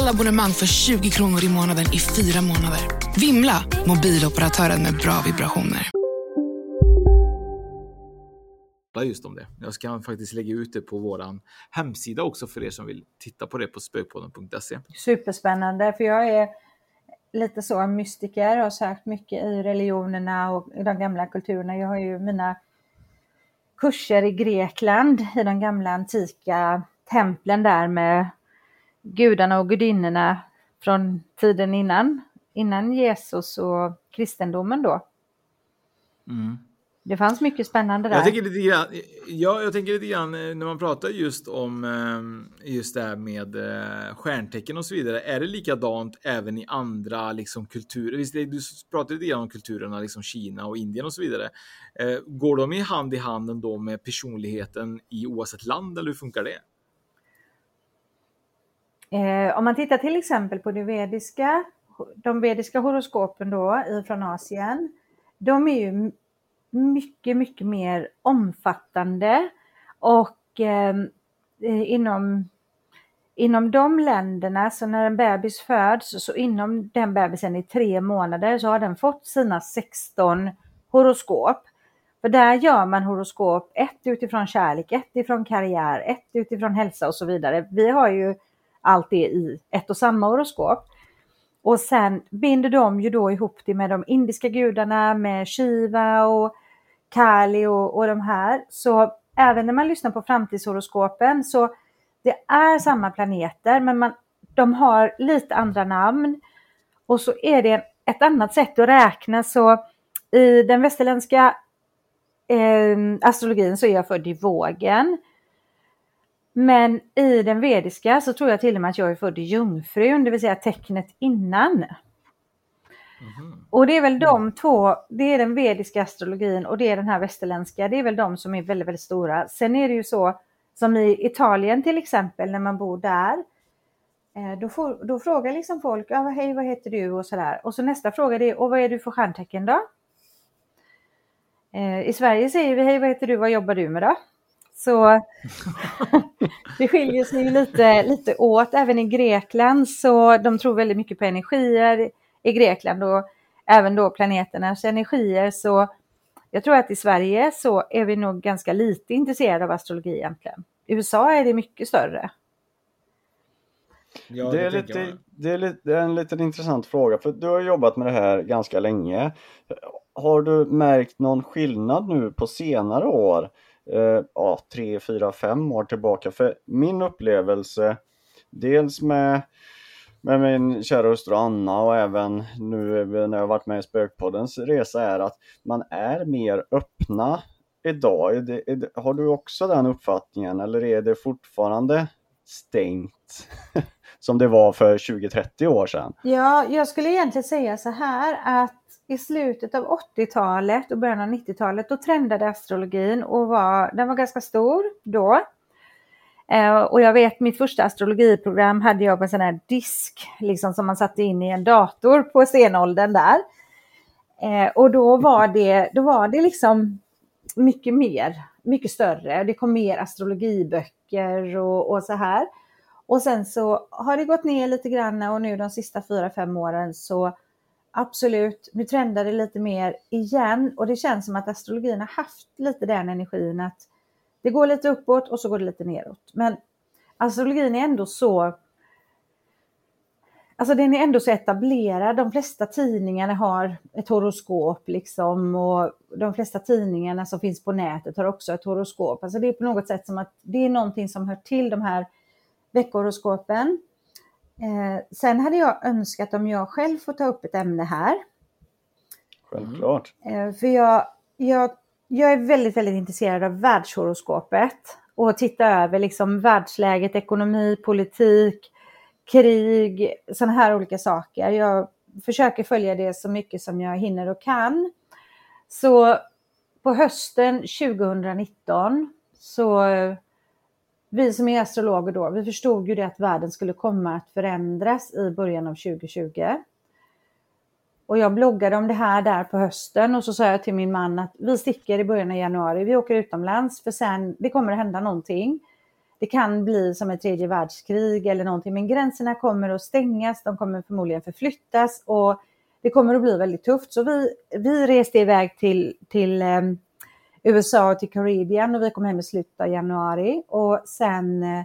Alla abonnemang för 20 kronor i månaden i fyra månader. Vimla! Mobiloperatören med bra vibrationer. just om det. Jag ska faktiskt lägga ut det på våran hemsida också för er som vill titta på det på spökpodden.se. Superspännande, för jag är lite så mystiker och har sökt mycket i religionerna och i de gamla kulturerna. Jag har ju mina kurser i Grekland, i de gamla antika templen där med gudarna och gudinnorna från tiden innan, innan Jesus och kristendomen då. Mm. Det fanns mycket spännande där. Jag tänker lite grann, ja, jag tänker lite grann eh, när man pratar just om eh, just det här med eh, stjärntecken och så vidare. Är det likadant även i andra liksom, kulturer? Visst, du pratade lite grann om kulturerna, liksom Kina och Indien och så vidare. Går de i hand i hand ändå med personligheten i oavsett land eller hur funkar det? Eh, om man tittar till exempel på det vediska, de vediska horoskopen då från Asien. De är ju mycket, mycket mer omfattande och ehm, eh, inom, inom de länderna, så när en bebis föds, så inom den bebisen i tre månader så har den fått sina 16 horoskop. För där gör man horoskop, ett utifrån kärlek, ett utifrån karriär, ett utifrån hälsa och så vidare. Vi har ju allt det i ett och samma horoskop. Och sen binder de ju då ihop det med de indiska gudarna, med Shiva och Kali och, och de här. Så även när man lyssnar på framtidshoroskopen så det är samma planeter men man, de har lite andra namn. Och så är det ett annat sätt att räkna så i den västerländska eh, astrologin så är jag född i vågen. Men i den vediska så tror jag till och med att jag är född i jungfrun, det vill säga tecknet innan. Mm. Och det är väl de två, det är den vediska astrologin och det är den här västerländska, det är väl de som är väldigt, väldigt stora. Sen är det ju så som i Italien till exempel när man bor där. Eh, då, får, då frågar liksom folk, ja, hej vad heter du och sådär. Och så nästa fråga är, och vad är du för stjärntecken då? Eh, I Sverige säger vi, hej vad heter du, vad jobbar du med då? Så det skiljer sig lite, lite åt. Även i Grekland så de tror väldigt mycket på energier i Grekland och även då planeternas energier. Så jag tror att i Sverige så är vi nog ganska lite intresserade av astrologi egentligen. I USA är det mycket större. Ja, det, det, är lite, det, är lite, det är en liten intressant fråga för du har jobbat med det här ganska länge. Har du märkt någon skillnad nu på senare år? Eh, ja, tre, fyra, fem år tillbaka. För min upplevelse, dels med med min kära hustru Anna och även nu när jag varit med i Spökpoddens resa är att man är mer öppna idag. Är det, är det, har du också den uppfattningen eller är det fortfarande stängt som det var för 20-30 år sedan? Ja, jag skulle egentligen säga så här att i slutet av 80-talet och början av 90-talet då trendade astrologin och var, den var ganska stor då. Eh, och jag vet mitt första astrologiprogram hade jag på en sån här disk liksom, som man satte in i en dator på senåldern där. Eh, och då var det, då var det liksom mycket mer mycket större. Det kom mer astrologiböcker och, och så här. Och sen så har det gått ner lite grann och nu de sista fyra, fem åren så absolut, nu trendar det lite mer igen och det känns som att astrologin har haft lite den energin att det går lite uppåt och så går det lite neråt. Men astrologin är ändå så Alltså den är ändå så etablerad. De flesta tidningarna har ett horoskop liksom och de flesta tidningarna som finns på nätet har också ett horoskop. Alltså det är på något sätt som att det är någonting som hör till de här veckohoroskopen. Eh, sen hade jag önskat om jag själv får ta upp ett ämne här. Självklart. Eh, för jag, jag, jag är väldigt, väldigt intresserad av världshoroskopet och titta över liksom världsläget, ekonomi, politik, krig, sådana här olika saker. Jag försöker följa det så mycket som jag hinner och kan. Så på hösten 2019 så vi som är astrologer då, vi förstod ju det att världen skulle komma att förändras i början av 2020. Och jag bloggade om det här där på hösten och så sa jag till min man att vi sticker i början av januari, vi åker utomlands för sen, det kommer att hända någonting. Det kan bli som ett tredje världskrig eller någonting, men gränserna kommer att stängas, de kommer förmodligen förflyttas och det kommer att bli väldigt tufft. Så vi, vi reste iväg till, till ehm, USA och till Karibien och vi kom hem i slutet av januari. Och sen eh,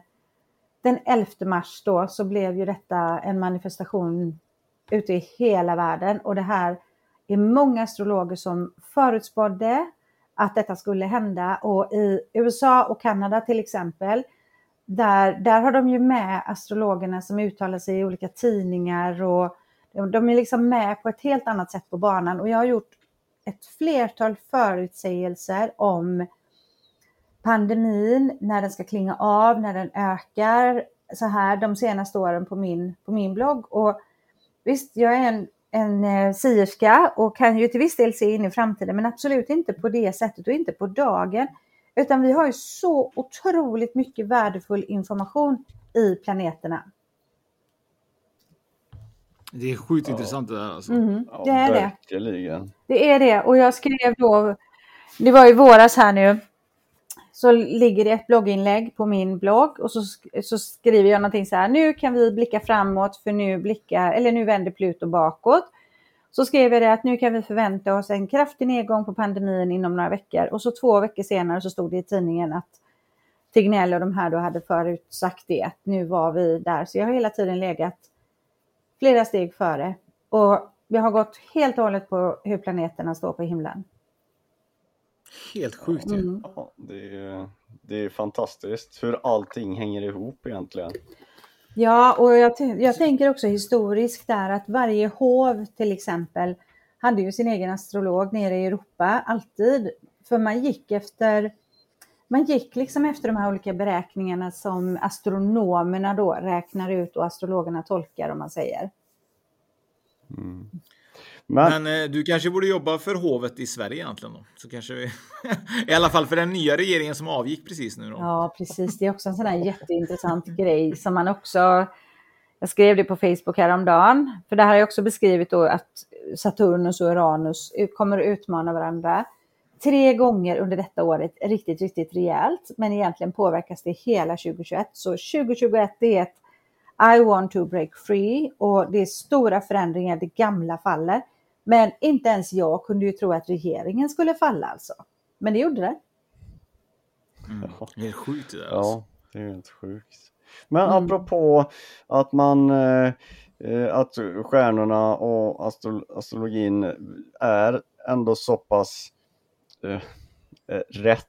den 11 mars då så blev ju detta en manifestation ute i hela världen. Och det här är många astrologer som förutspådde att detta skulle hända. Och i USA och Kanada till exempel där, där har de ju med astrologerna som uttalar sig i olika tidningar och de är liksom med på ett helt annat sätt på banan. Och jag har gjort ett flertal förutsägelser om pandemin, när den ska klinga av, när den ökar, så här de senaste åren på min, på min blogg. Och visst, jag är en, en eh, sierska och kan ju till viss del se in i framtiden, men absolut inte på det sättet och inte på dagen. Utan vi har ju så otroligt mycket värdefull information i planeterna. Det är sjukt ja. intressant det där alltså. Mm, det är verkligen. det. Det är det. Och jag skrev då, det var i våras här nu, så ligger det ett blogginlägg på min blogg och så, så skriver jag någonting så här, nu kan vi blicka framåt för nu blickar, eller nu vänder Pluto bakåt. Så skrev jag det att nu kan vi förvänta oss en kraftig nedgång på pandemin inom några veckor och så två veckor senare så stod det i tidningen att Tegnell och de här då hade förut sagt det, att nu var vi där. Så jag har hela tiden legat flera steg före. Och vi har gått helt och hållet på hur planeterna står på himlen. Helt sjukt ju. Mm. Ja, det, är, det är fantastiskt hur allting hänger ihop egentligen. Ja, och jag, jag tänker också historiskt där att varje hov till exempel hade ju sin egen astrolog nere i Europa, alltid. För man gick efter man gick liksom efter de här olika beräkningarna som astronomerna då räknar ut och astrologerna tolkar om man säger. Mm. Men, Men eh, du kanske borde jobba för hovet i Sverige egentligen då? Så kanske vi... I alla fall för den nya regeringen som avgick precis nu då. Ja, precis. Det är också en sån här jätteintressant grej som man också... Jag skrev det på Facebook häromdagen, för det här har jag också beskrivit då att Saturnus och Uranus kommer att utmana varandra tre gånger under detta året riktigt, riktigt rejält. Men egentligen påverkas det hela 2021. Så 2021 det är ett I want to break free och det är stora förändringar, det gamla faller. Men inte ens jag kunde ju tro att regeringen skulle falla alltså. Men det gjorde det. Mm. Helt sjukt det där. Alltså. Ja, det är helt sjukt. Men mm. apropå att man eh, eh att stjärnorna och astro astrologin är ändå så pass Eh, eh, rätt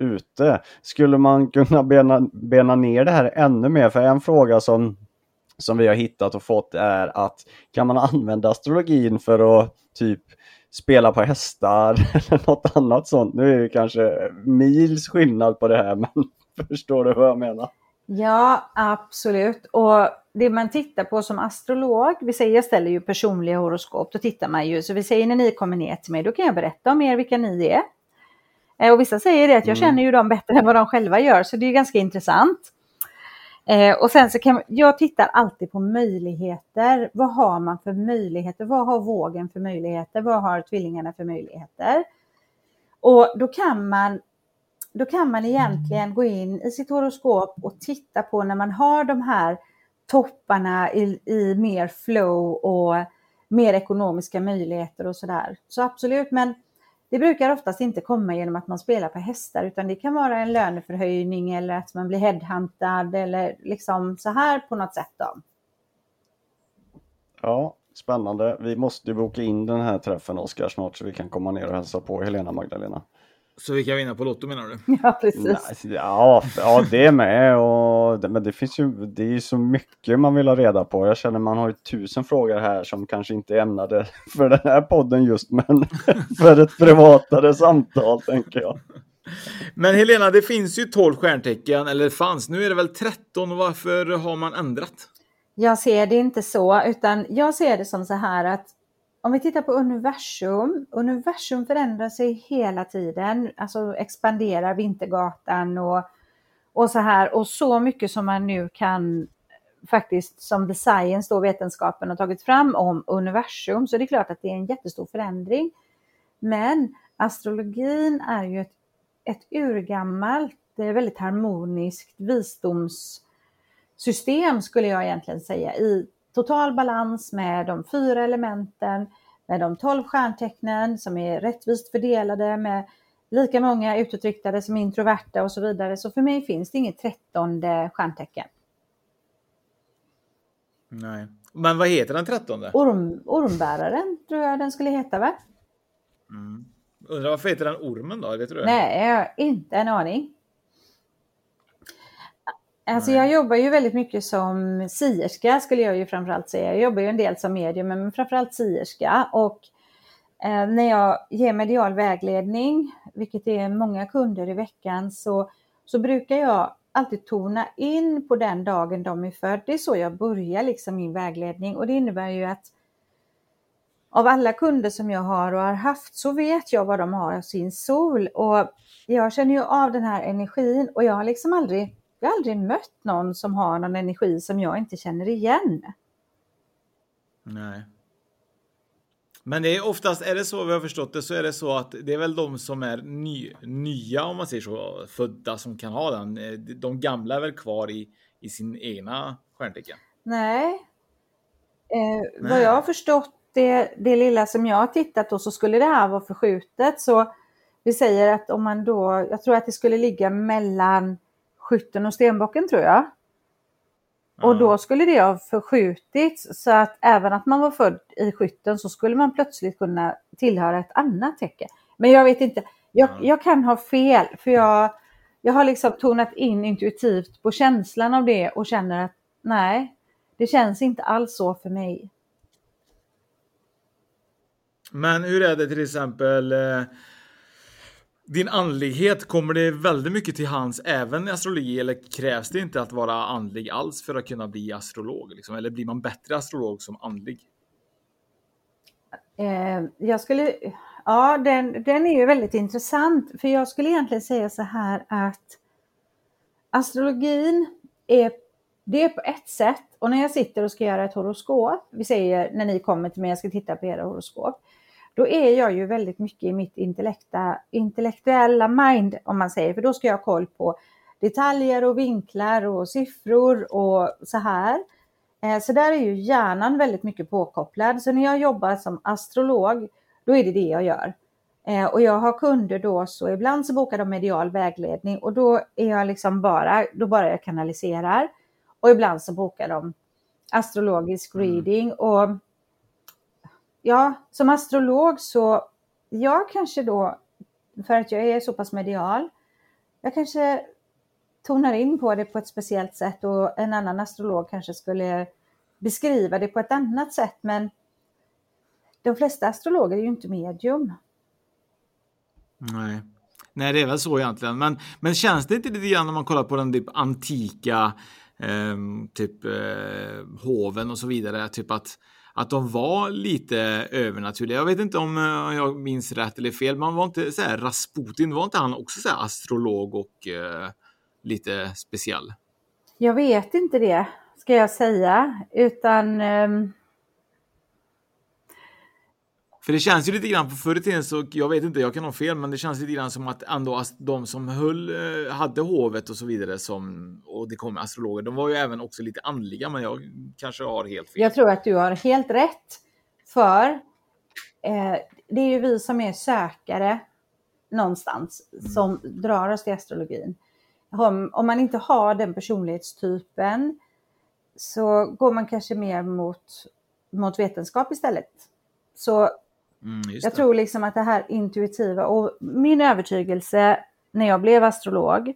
ute. Skulle man kunna bena, bena ner det här ännu mer? För en fråga som, som vi har hittat och fått är att kan man använda astrologin för att typ spela på hästar eller något annat sånt? Nu är det kanske mils skillnad på det här, men förstår du vad jag menar? Ja, absolut. Och det man tittar på som astrolog, vi säger jag ställer ju personliga horoskop, då tittar man ju, så vi säger när ni kommer ner till mig, då kan jag berätta om er vilka ni är. Eh, och vissa säger det att jag mm. känner ju dem bättre än vad de själva gör, så det är ganska intressant. Eh, och sen så kan jag tittar alltid på möjligheter. Vad har man för möjligheter? Vad har vågen för möjligheter? Vad har tvillingarna för möjligheter? Och då kan man då kan man egentligen gå in i sitt horoskop och titta på när man har de här topparna i, i mer flow och mer ekonomiska möjligheter och sådär. Så absolut, men det brukar oftast inte komma genom att man spelar på hästar utan det kan vara en löneförhöjning eller att man blir headhuntad eller liksom så här på något sätt då. Ja, spännande. Vi måste boka in den här träffen Oskar snart så vi kan komma ner och hälsa på Helena Magdalena. Så vi kan vinna på Lotto menar du? Ja, precis. Ja, ja det med. Och, men det finns ju det är ju så mycket man vill ha reda på. Jag känner man har ju tusen frågor här som kanske inte är ämnade för den här podden just, men för ett privatare samtal tänker jag. Men Helena, det finns ju 12 stjärntecken, eller det fanns. Nu är det väl 13. Varför har man ändrat? Jag ser det inte så, utan jag ser det som så här att om vi tittar på universum, universum förändrar sig hela tiden, alltså expanderar Vintergatan och, och så här och så mycket som man nu kan faktiskt som the science då vetenskapen har tagit fram om universum så det är klart att det är en jättestor förändring. Men astrologin är ju ett, ett urgammalt, det är väldigt harmoniskt visdomssystem skulle jag egentligen säga i total balans med de fyra elementen, med de tolv stjärntecknen som är rättvist fördelade med lika många utåtriktade som introverta och så vidare. Så för mig finns det inget trettonde stjärntecken. Nej. Men vad heter den trettonde? Orm, ormbäraren tror jag den skulle heta va? Mm. Undrar varför heter den ormen då? Vet du det? Nej, jag har inte en aning. Alltså jag jobbar ju väldigt mycket som sierska skulle jag ju framförallt säga. Jag jobbar ju en del som medium men framförallt sierska och eh, när jag ger medial vägledning, vilket är många kunder i veckan, så, så brukar jag alltid tona in på den dagen de är född. Det är så jag börjar liksom min vägledning och det innebär ju att av alla kunder som jag har och har haft så vet jag vad de har av sin sol och jag känner ju av den här energin och jag har liksom aldrig jag har aldrig mött någon som har någon energi som jag inte känner igen. Nej. Men det är oftast, är det så vi har förstått det, så är det så att det är väl de som är ny, nya, om man säger så, födda som kan ha den. De gamla är väl kvar i, i sin egna stjärntecken? Nej. Eh, Nej. Vad jag har förstått, det, det lilla som jag har tittat på, så skulle det här vara förskjutet. Så vi säger att om man då, jag tror att det skulle ligga mellan skytten och stenbocken tror jag. Och då skulle det ha förskjutits så att även att man var född i skytten så skulle man plötsligt kunna tillhöra ett annat tecken. Men jag vet inte, jag, jag kan ha fel för jag, jag har liksom tonat in intuitivt på känslan av det och känner att nej, det känns inte alls så för mig. Men hur är det till exempel eh, din andlighet, kommer det väldigt mycket till hands även i astrologi eller krävs det inte att vara andlig alls för att kunna bli astrolog? Liksom? Eller blir man bättre astrolog som andlig? Eh, jag skulle, ja den, den är ju väldigt intressant för jag skulle egentligen säga så här att astrologin är, det är på ett sätt och när jag sitter och ska göra ett horoskop, vi säger när ni kommer till mig, jag ska titta på era horoskop, då är jag ju väldigt mycket i mitt intellektuella mind om man säger, för då ska jag ha koll på detaljer och vinklar och siffror och så här. Eh, så där är ju hjärnan väldigt mycket påkopplad. Så när jag jobbar som astrolog, då är det det jag gör. Eh, och jag har kunder då, så ibland så bokar de medial vägledning och då är jag liksom bara, då bara jag kanaliserar. Och ibland så bokar de astrologisk mm. reading och ja, som astrolog så, jag kanske då, för att jag är så pass medial, jag kanske tonar in på det på ett speciellt sätt och en annan astrolog kanske skulle beskriva det på ett annat sätt. Men de flesta astrologer är ju inte medium. Nej. Nej, det är väl så egentligen. Men, men känns det inte lite grann när man kollar på den typ antika eh, typ eh, hoven och så vidare, typ att att de var lite övernaturliga. Jag vet inte om eh, jag minns rätt eller fel, man var inte så här Rasputin, var inte han också så här astrolog och eh, lite speciell? Jag vet inte det, ska jag säga, utan um... För det känns ju lite grann på förr i tiden så, jag vet inte, jag kan ha fel, men det känns lite grann som att ändå de som höll, eh, hade hovet och så vidare som, och det kom astrologer, de var ju även också lite andliga, men jag kanske har helt fel. Jag tror att du har helt rätt. För eh, det är ju vi som är sökare någonstans Mm. som drar oss till astrologin. Om, om man inte har den personlighetstypen så går man kanske mer mot, mot vetenskap istället. Så Mm, jag tror liksom att det här intuitiva och min övertygelse när jag blev astrolog,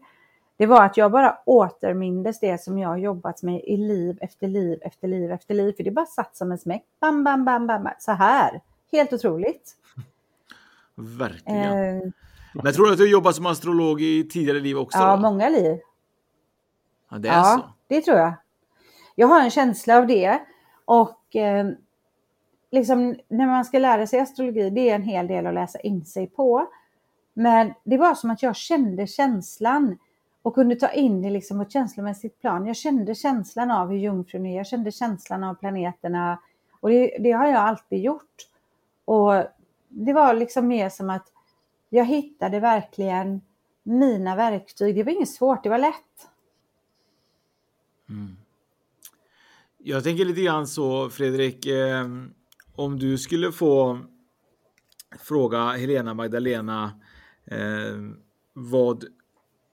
det var att jag bara återmindes det som jag har jobbat med i liv efter liv efter liv efter liv. För det bara satt som en smäck. Bam, bam, bam, bam. Så här. Helt otroligt. Verkligen. Eh, Men jag tror att du jobbat som astrolog i tidigare liv också? ja, då? många liv. ja, det är ja, så. det tror jag. Jag har en känsla av det. Och eh, liksom när man ska lära sig astrologi, det är en hel del att läsa in sig på. Men det var som att jag kände känslan och kunde ta in det liksom på ett känslomässigt plan. Jag kände känslan av hur jungfrun är, jag kände känslan av planeterna. Och det, det har jag alltid gjort. Och det var liksom mer som att jag hittade verkligen mina verktyg. Det var inget svårt, det var lätt. Mm. Jag tänker lite grann så, Fredrik, eh, om du skulle få fråga Helena Magdalena eh, vad,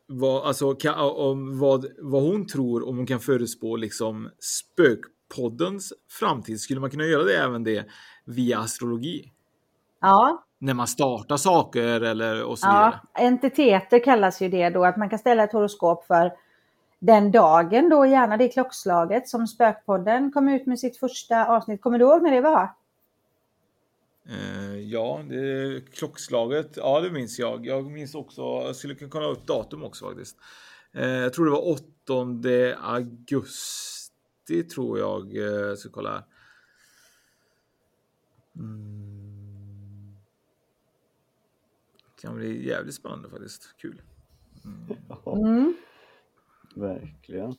vad, alltså, kan, om vad, vad hon tror om hon kan förutspå liksom spökpoddens framtid. Skulle man kunna göra det även det via astrologi? Ja, När man startar saker eller och så Ja, vidare. entiteter kallas ju det då, att man kan ställa ett horoskop för den dagen då, gärna det klockslaget som Spökpodden kom ut med sitt första avsnitt. Kommer du ihåg när det var? Eh, ja, det, klockslaget, ja det minns jag. Jag minns också, jag skulle kunna kolla upp datum också faktiskt. Eh, jag tror det var 8 augusti tror jag. Eh, jag ska kolla här. Mm. Kan bli jävligt spännande faktiskt. Kul. Mm. Verkligen.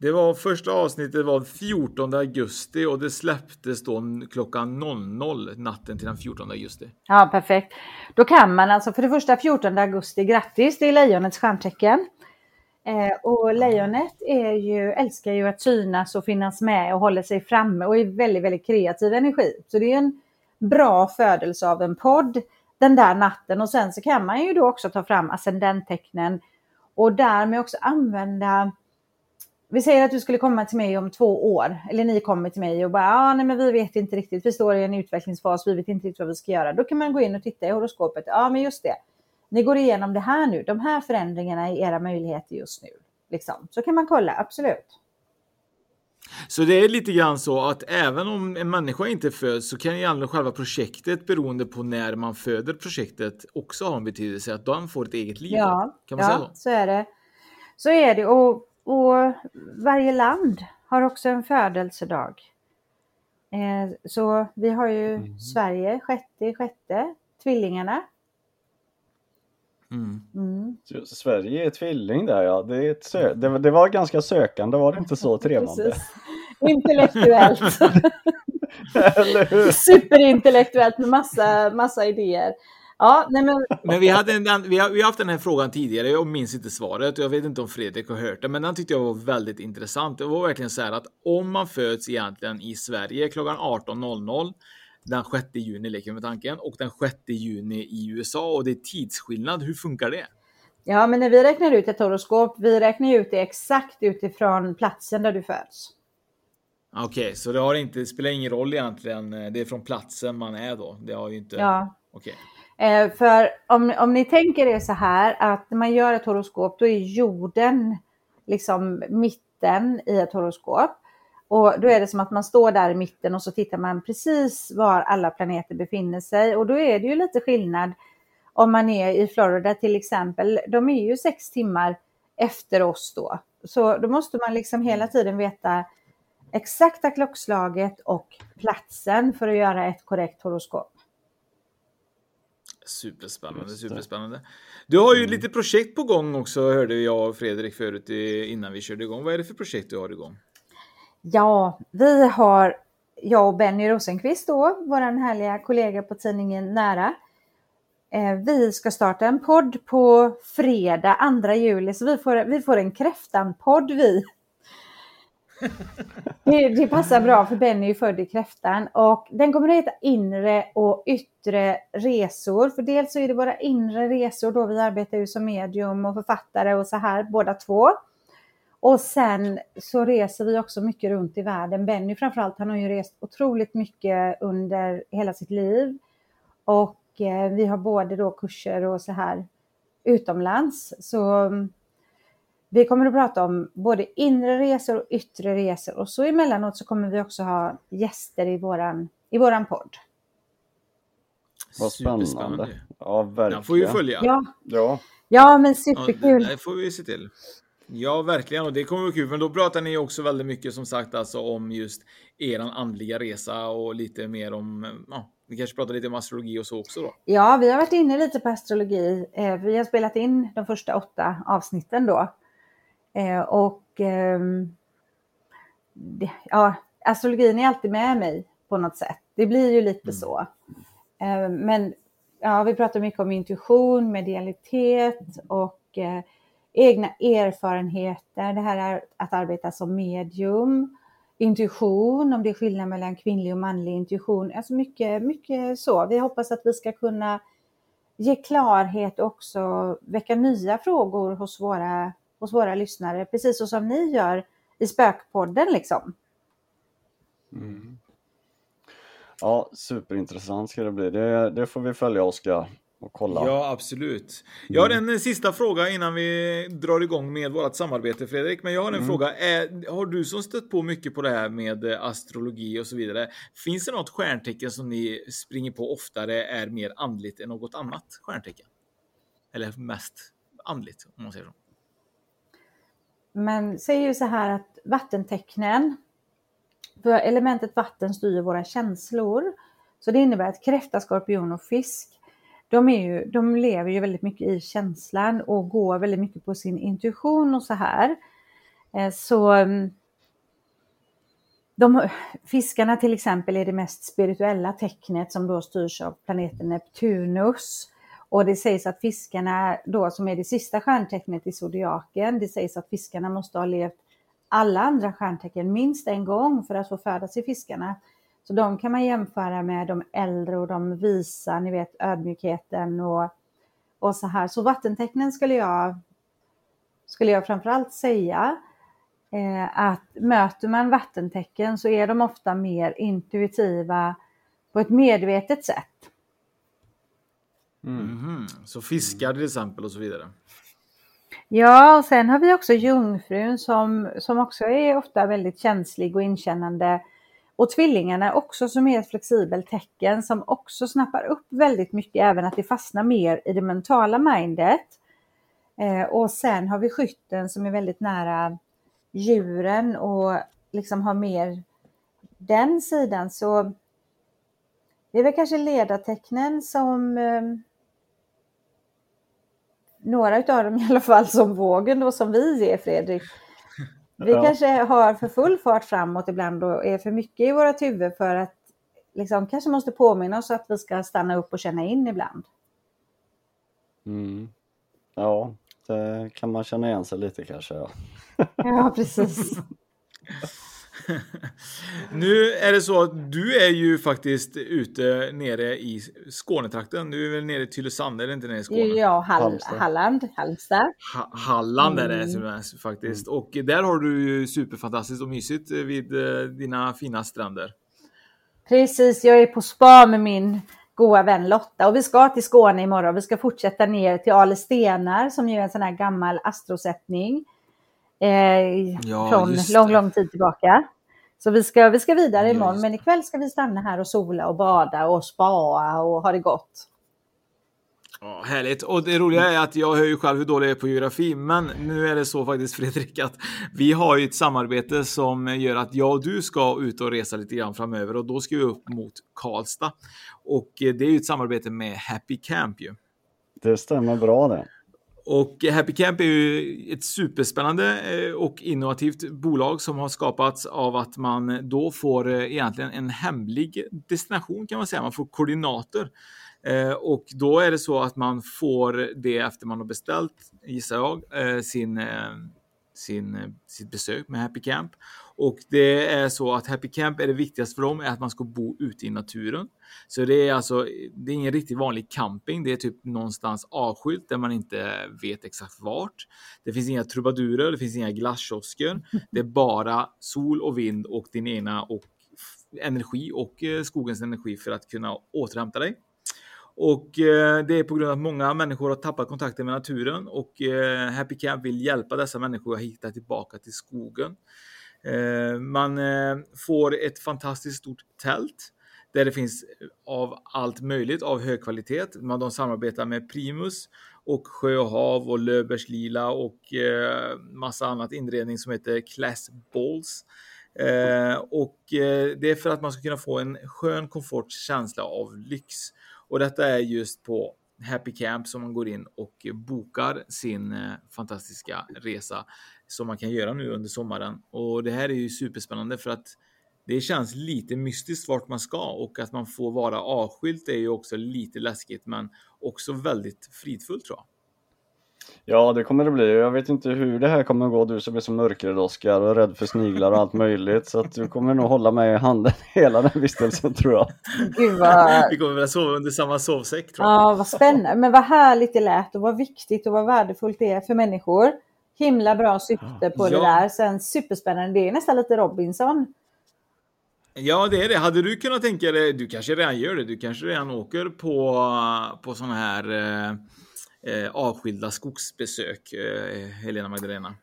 Det var första avsnittet var 14 augusti och det släpptes då klockan 00 natten till den 14 augusti. Ja, perfekt. Då kan man alltså för det första 14 augusti, grattis, det är lejonets stjärntecken. Eh, och lejonet är ju, älskar ju att synas och finnas med och håller sig framme och är väldigt, väldigt kreativ energi. Så det är en bra födelse av en podd den där natten och sen så kan man ju då också ta fram ascendenttecknen och därmed också använda vi säger att du skulle komma till mig om två år, eller ni kommer till mig och bara, ah, nej men vi vet inte riktigt, vi står i en utvecklingsfas, vi vet inte riktigt vad vi ska göra. Då kan man gå in och titta i horoskopet, ja ah, men just det, ni går igenom det här nu, de här förändringarna i era möjligheter just nu. Liksom. Så kan man kolla, absolut. Så det är lite grann så att även om en människa inte föds så kan ju själva projektet beroende på när man föder projektet också ha en betydelse att de får ett eget liv. Ja, kan man ja säga så? så är det. Så är det och, och varje land har också en födelsedag. Eh, så vi har ju Sverige, sjätte, sjätte, tvillingarna. Mm. Mm. Sverige är tvilling där ja. Det, är ett sö- det, var- det var ganska sökande, var det inte så trevande? Intellektuellt. Eller hur? Superintellektuellt med massa, massa idéer. Ja, nej men, Men vi, hade en, vi, har, vi har haft den här frågan tidigare, jag minns inte svaret och jag vet inte om Fredrik har hört det, men den tyckte jag var väldigt intressant. Det var verkligen så här att om man föds egentligen i Sverige klockan 18.00 den 6 juni leker med tanken och den 6 juni i USA och det är tidsskillnad. Hur funkar det? ja, men när vi räknar ut ett horoskop, vi räknar ut det exakt utifrån platsen där du föds. Okej, så det har inte, det spelar ingen roll egentligen. Det är från platsen man är då. Det har ju inte. Ja. Okej. Eh, för om, om ni tänker er så här att när man gör ett horoskop då är jorden liksom mitten i ett horoskop. Och då är det som att man står där i mitten och så tittar man precis var alla planeter befinner sig. Och då är det ju lite skillnad om man är i Florida till exempel. De är ju sex timmar efter oss då. Så då måste man liksom hela tiden veta exakta klockslaget och platsen för att göra ett korrekt horoskop. Superspännande, superspännande. Du har ju lite projekt på gång också hörde jag och Fredrik förut i- innan vi körde igång. Vad är det för projekt du har igång? Ja, vi har jag och Benny Rosenqvist då, vår härliga kollega på tidningen Nära, eh, vi ska starta en podd på fredag 2 juli, så vi får, vi får en kräftan-podd vi. Det, det, passar bra för Benny är ju född i kräftan och den kommer att heta inre och yttre resor. För dels så är det våra inre resor då vi arbetar ju som medium och författare och så här båda två. Och sen så reser vi också mycket runt i världen. Benny framförallt, han har ju rest otroligt mycket under hela sitt liv. Och eh, vi har både då kurser och så här utomlands. Så mm, vi kommer att prata om både inre resor och yttre resor och så emellanåt så kommer vi också ha gäster i våran, i våran podd. Vad spännande. Ja, verkligen. Den får vi följa. Ja, ja. ja men superkul. Ja, det får vi se till. Ja, verkligen. Och det kommer att vara kul. För då pratar ni också väldigt mycket som sagt alltså om just eran andliga resa och lite mer om, ja, vi kanske pratar lite om astrologi och så också då? Ja, vi har varit inne lite på astrologi. Eh, vi har spelat in de första åtta avsnitten då. Eh, och ehm, ja, astrologin är alltid med mig på något sätt. Det blir ju lite mm. så. Eh, men ja, vi pratar mycket om intuition, medialitet och egna erfarenheter. Det här är att arbeta som medium, intuition, om det är skillnad mellan kvinnlig och manlig intuition. Alltså mycket, mycket så. Vi hoppas att vi ska kunna ge klarhet och också väcka nya frågor hos våra, hos våra lyssnare, precis så som ni gör i Spökpodden liksom. Mm. Ja, superintressant ska det bli. Det, det får vi följa Oskar och kolla. Ja, absolut. Jag har en sista fråga innan vi drar igång med vårt samarbete Fredrik. Men jag har en mm. fråga. Är, har du som stött på mycket på det här med astrologi och så vidare. Finns det något stjärntecken som ni springer på oftare är mer andligt än något annat stjärntecken? Eller mest andligt om man säger så. Men säger ju så här att vattentecknen, för elementet vatten styr våra känslor. Så det innebär att kräfta, skorpion och fisk de, är ju, de lever ju väldigt mycket i känslan och går väldigt mycket på sin intuition och så här. Eh, så mm, de, fiskarna till exempel är det mest spirituella tecknet som då styrs av planeten Neptunus. Och det sägs att fiskarna då som är det sista stjärntecknet i zodiaken, det sägs att fiskarna måste ha levt alla andra stjärntecken minst en gång för att få födas i fiskarna. Så de kan man jämföra med de äldre och de visa, ni vet ödmjukheten och, och så här. Så vattentecknen skulle jag, skulle jag framförallt säga eh, att möter man vattentecken så är de ofta mer intuitiva på ett medvetet sätt. Mm. Mm. Så fiskar till exempel och så vidare. Ja, och sen har vi också jungfrun som, som också är ofta väldigt känslig och inkännande och tvillingarna är också som är ett flexibelt tecken som också snappar upp väldigt mycket, även att det fastnar mer i det mentala mindet. Eh, och sen har vi skytten som är väldigt nära djuren och liksom har mer den sidan. Så det är väl kanske ledartecknen som eh, några av dem i alla fall som vågen då som vi är Fredrik. Vi ja. kanske har för full fart framåt ibland och är för mycket i våra huvud för att liksom kanske måste påminna oss att vi ska stanna upp och känna in ibland. Mm. Ja, det kan man känna igen sig lite kanske. Ja, ja precis. nu är det så att du är ju faktiskt ute nere i Skånetrakten. Du är väl nere i Tylösand, det inte nere i Skåne? Ja, Hall Halmstad. Halland, Halmstad. Ha Halland är det mm. faktiskt. Mm. Och där har du ju superfantastiskt och mysigt vid eh, dina fina stränder. Precis, jag är på spa med min goda vän Lotta och vi ska till Skåne imorgon. Vi ska fortsätta ner till Ale Stenar som ju är en sån här gammal astrosättning eh, ja, från lång, lång tid tillbaka. Så vi ska, vi ska vidare imorgon, men ikväll ska vi stanna här och sola och bada och spaa och ha det gott. Ja, härligt. Och det roliga är att jag hör ju själv hur dålig jag är på geografi, men nu är det så faktiskt Fredrik att vi har ju ett samarbete som gör att jag och du ska ut och resa lite grann framöver och då ska vi upp mot Karlstad. Och det är ju ett samarbete med Happy Camp ju. Det stämmer bra det. Och Happy Camp är ju ett superspännande eh, och innovativt bolag som har skapats av att man då får eh, egentligen en hemlig destination kan man säga. Man får koordinater. Eh, och då är det så att man får det efter man har beställt, gissar jag, sin, sin, sitt besök med Happy Camp. Och det är så att Happy Camp är det viktigaste för dem är att man ska bo ute i naturen. Så det är alltså, det är ingen riktigt vanlig camping. Det är typ någonstans avskilt där man inte vet exakt vart. Det finns inga trubadurer, det finns inga glasskiosker. Det är bara sol och vind och din egna och energi och eh, skogens energi för att kunna återhämta dig. Och eh, det är på grund av att många människor har tappat kontakten med naturen och eh, Happy Camp vill hjälpa dessa människor att hitta tillbaka till skogen. Eh, man eh, får ett fantastiskt stort tält där det finns eh, av allt möjligt av hög kvalitet. De samarbetar med Primus och Sjö och Hav och Löbers Lila och eh, massa annat inredning som heter Class Balls. och det är för att man ska kunna få en skön komfortkänsla av lyx. Och detta är just på Happy Camp som man går in och bokar sin fantastiska resa som man kan göra nu under sommaren. Och det här är ju superspännande för att det känns lite mystiskt vart man ska och att man får vara avskilt är ju också lite läskigt men också väldigt fridfullt tror jag. Ja, det kommer det bli. Jag vet inte hur det här kommer att gå, du som är så mörkrädd Oskar och rädd för sniglar och allt möjligt. Så att du kommer nog hålla mig i handen hela den vistelsen tror jag. Gud vad... Vi kommer väl sova under samma sovsäck tror jag. Ja, vad spännande. Men vad härligt det lät och vad viktigt och vad värdefullt det är för människor. Himla bra syfte på ja. det där. Sen superspännande. Det är nästan lite Robinson. Ja, det är det. Hade du kunnat tänka dig, du kanske redan gör det, du kanske redan åker på, på sådana här eh, eh, avskilda skogsbesök, eh, Helena Magdalena?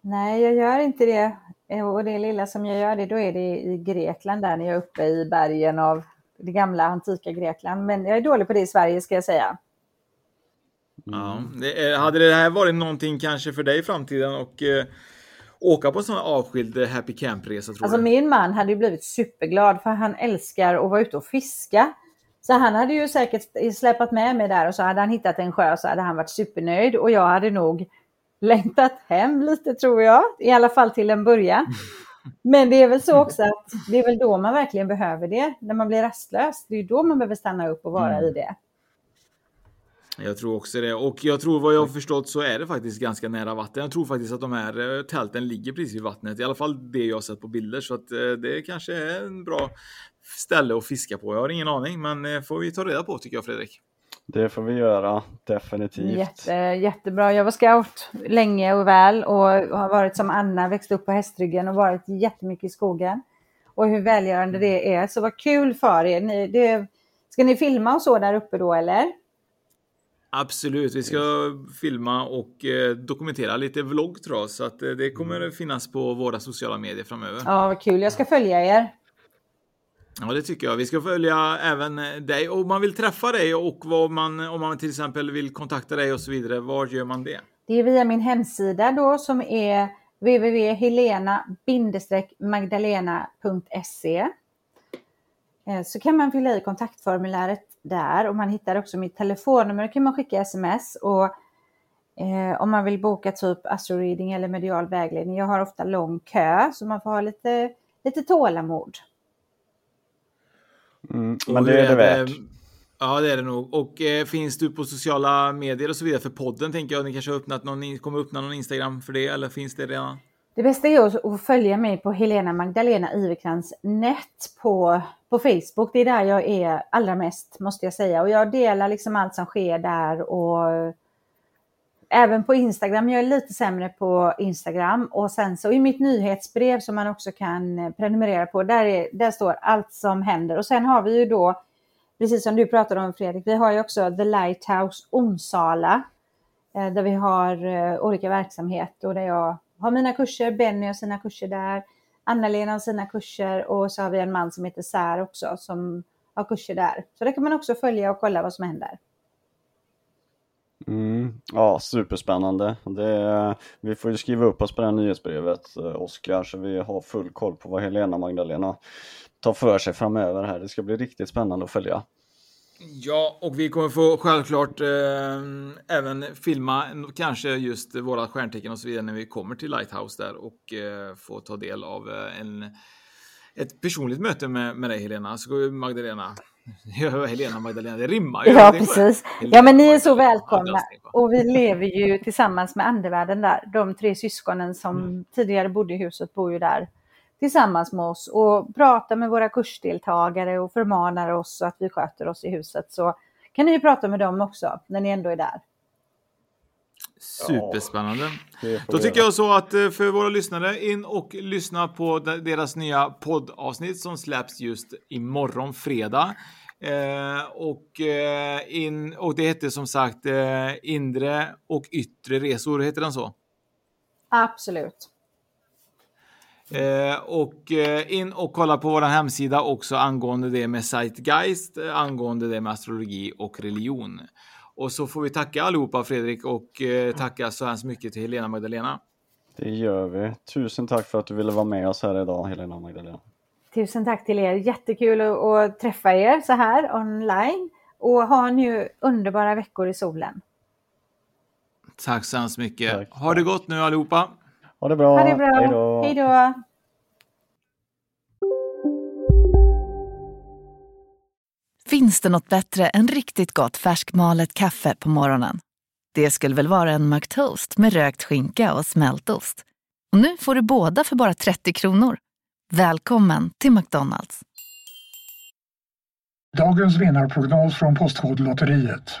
Nej, jag gör inte det. Eh, och det lilla som jag gör det, då är det i Grekland där när jag är uppe i bergen av det gamla antika Grekland. Men jag är dålig på det i Sverige ska jag säga. Ja, det, hade det här varit någonting kanske för dig i framtiden och eh, åka på en sån avskild eh, happy camp-resa? Alltså du? min man hade ju blivit superglad för han älskar att vara ute och fiska. Så han hade ju säkert släpat med mig där och så hade han hittat en sjö så hade han varit supernöjd och jag hade nog längtat hem lite tror jag, i alla fall till en början. Men det är väl så också att det är väl då man verkligen behöver det, när man blir rastlös. Det är då man behöver stanna upp och vara mm. i det. Jag tror också det. Och jag tror vad jag har förstått så är det faktiskt ganska nära vatten. Jag tror faktiskt att de här eh, tälten ligger precis vid vattnet. I alla fall det jag har sett på bilder. Så att eh, det kanske är en bra ställe att fiska på. Jag har ingen aning, men eh, får vi ta reda på tycker jag Fredrik. Det får vi göra, definitivt. Jätte, jättebra. Jag var scout länge och väl och har varit som Anna, växt upp på hästryggen och varit jättemycket i skogen. Och hur välgörande det är. Så vad kul för er. Ni, det, ska ni filma och så där uppe då eller? Absolut, vi ska filma och eh, dokumentera lite vlogg tror jag, så att eh, det kommer mm. finnas på våra sociala medier framöver. Ja, vad kul. Jag ska följa er. Ja, det tycker jag. Vi ska följa även eh, dig. Om man vill träffa dig och vad man, om man till exempel vill kontakta dig och så vidare, var gör man det? Det är via min hemsida då som är www.helena-magdalena.se så kan man fylla i kontaktformuläret där och man hittar också mitt telefonnummer, då kan man skicka sms och eh, om man vill boka typ astroreading eller medial vägledning. Jag har ofta lång kö så man får ha lite, lite tålamod. Mm, men det är det värt. Ja, det är det nog. Och eh, finns du på sociala medier och så vidare för podden tänker jag. Ni kanske har öppnat någon, kommer öppna någon Instagram för det eller finns det redan? Det bästa är att följa mig på Helena Magdalena Iverkrans net på, på Facebook. Det är där jag är allra mest måste jag säga. Och jag delar liksom allt som sker där och även på Instagram. Jag är lite sämre på Instagram och sen så i mitt nyhetsbrev som man också kan prenumerera på, där, är, där står allt som händer. Och sen har vi ju då, precis som du pratade om Fredrik, vi har ju också The Lighthouse Onsala eh, där vi har eh, olika verksamheter och där jag har mina kurser, Benny har sina kurser där, Anna-Lena har sina kurser och så har vi en man som heter Sär också som har kurser där. Så det kan man också följa och kolla vad som händer. Mm, ja, superspännande. Det, vi får ju skriva upp oss på det här nyhetsbrevet, eh, Oskar, så vi har full koll på vad Helena Magdalena tar för sig framöver här. Det ska bli riktigt spännande att följa. Ja, och vi kommer få självklart eh, även filma kanske just våra stjärntecken och så vidare när vi kommer till Lighthouse där och eh, få ta del av eh, en, ett personligt möte med, med dig Helena. Så Magdalena. Ja, Helena Magdalena, det rimmar ju. Ja, precis. Ja, men ni är så välkomna. Och vi lever ju tillsammans med andevärlden där. De tre syskonen som mm. tidigare bodde i huset bor ju där tillsammans med oss och pratar med våra kursdeltagare och förmanar oss så att vi sköter oss i huset. Så kan ni ju prata med dem också när ni ändå är där. Superspännande. Då tycker jag så att eh, för våra lyssnare in och lyssna på deras nya poddavsnitt som släpps just imorgon fredag. Eh, och, eh, in, och det heter som sagt eh, inre och yttre resor, heter den så? Absolut. Eh, och eh, in och kolla på vår hemsida också angående det med Zeitgeist, eh, angående det med astrologi och religion. Och så får vi tacka allihopa Fredrik och tacka så hemskt mycket till Helena Magdalena. Det gör vi. Tusen tack för att du ville vara med oss här idag Helena Magdalena. Tusen tack till er. Jättekul att, att träffa er så här online och ha nu underbara veckor i solen. Tack så hemskt mycket. Tack. Ha det gott nu allihopa. Ha det bra. Ha det bra. Hej då. Finns det något bättre än riktigt gott färskmalet kaffe på morgonen? Det skulle väl vara en McToast med rökt skinka och smältost. Och nu får du båda för bara 30 kronor. Välkommen till McDonalds. Dagens vinnarprognos från Postkodlotteriet.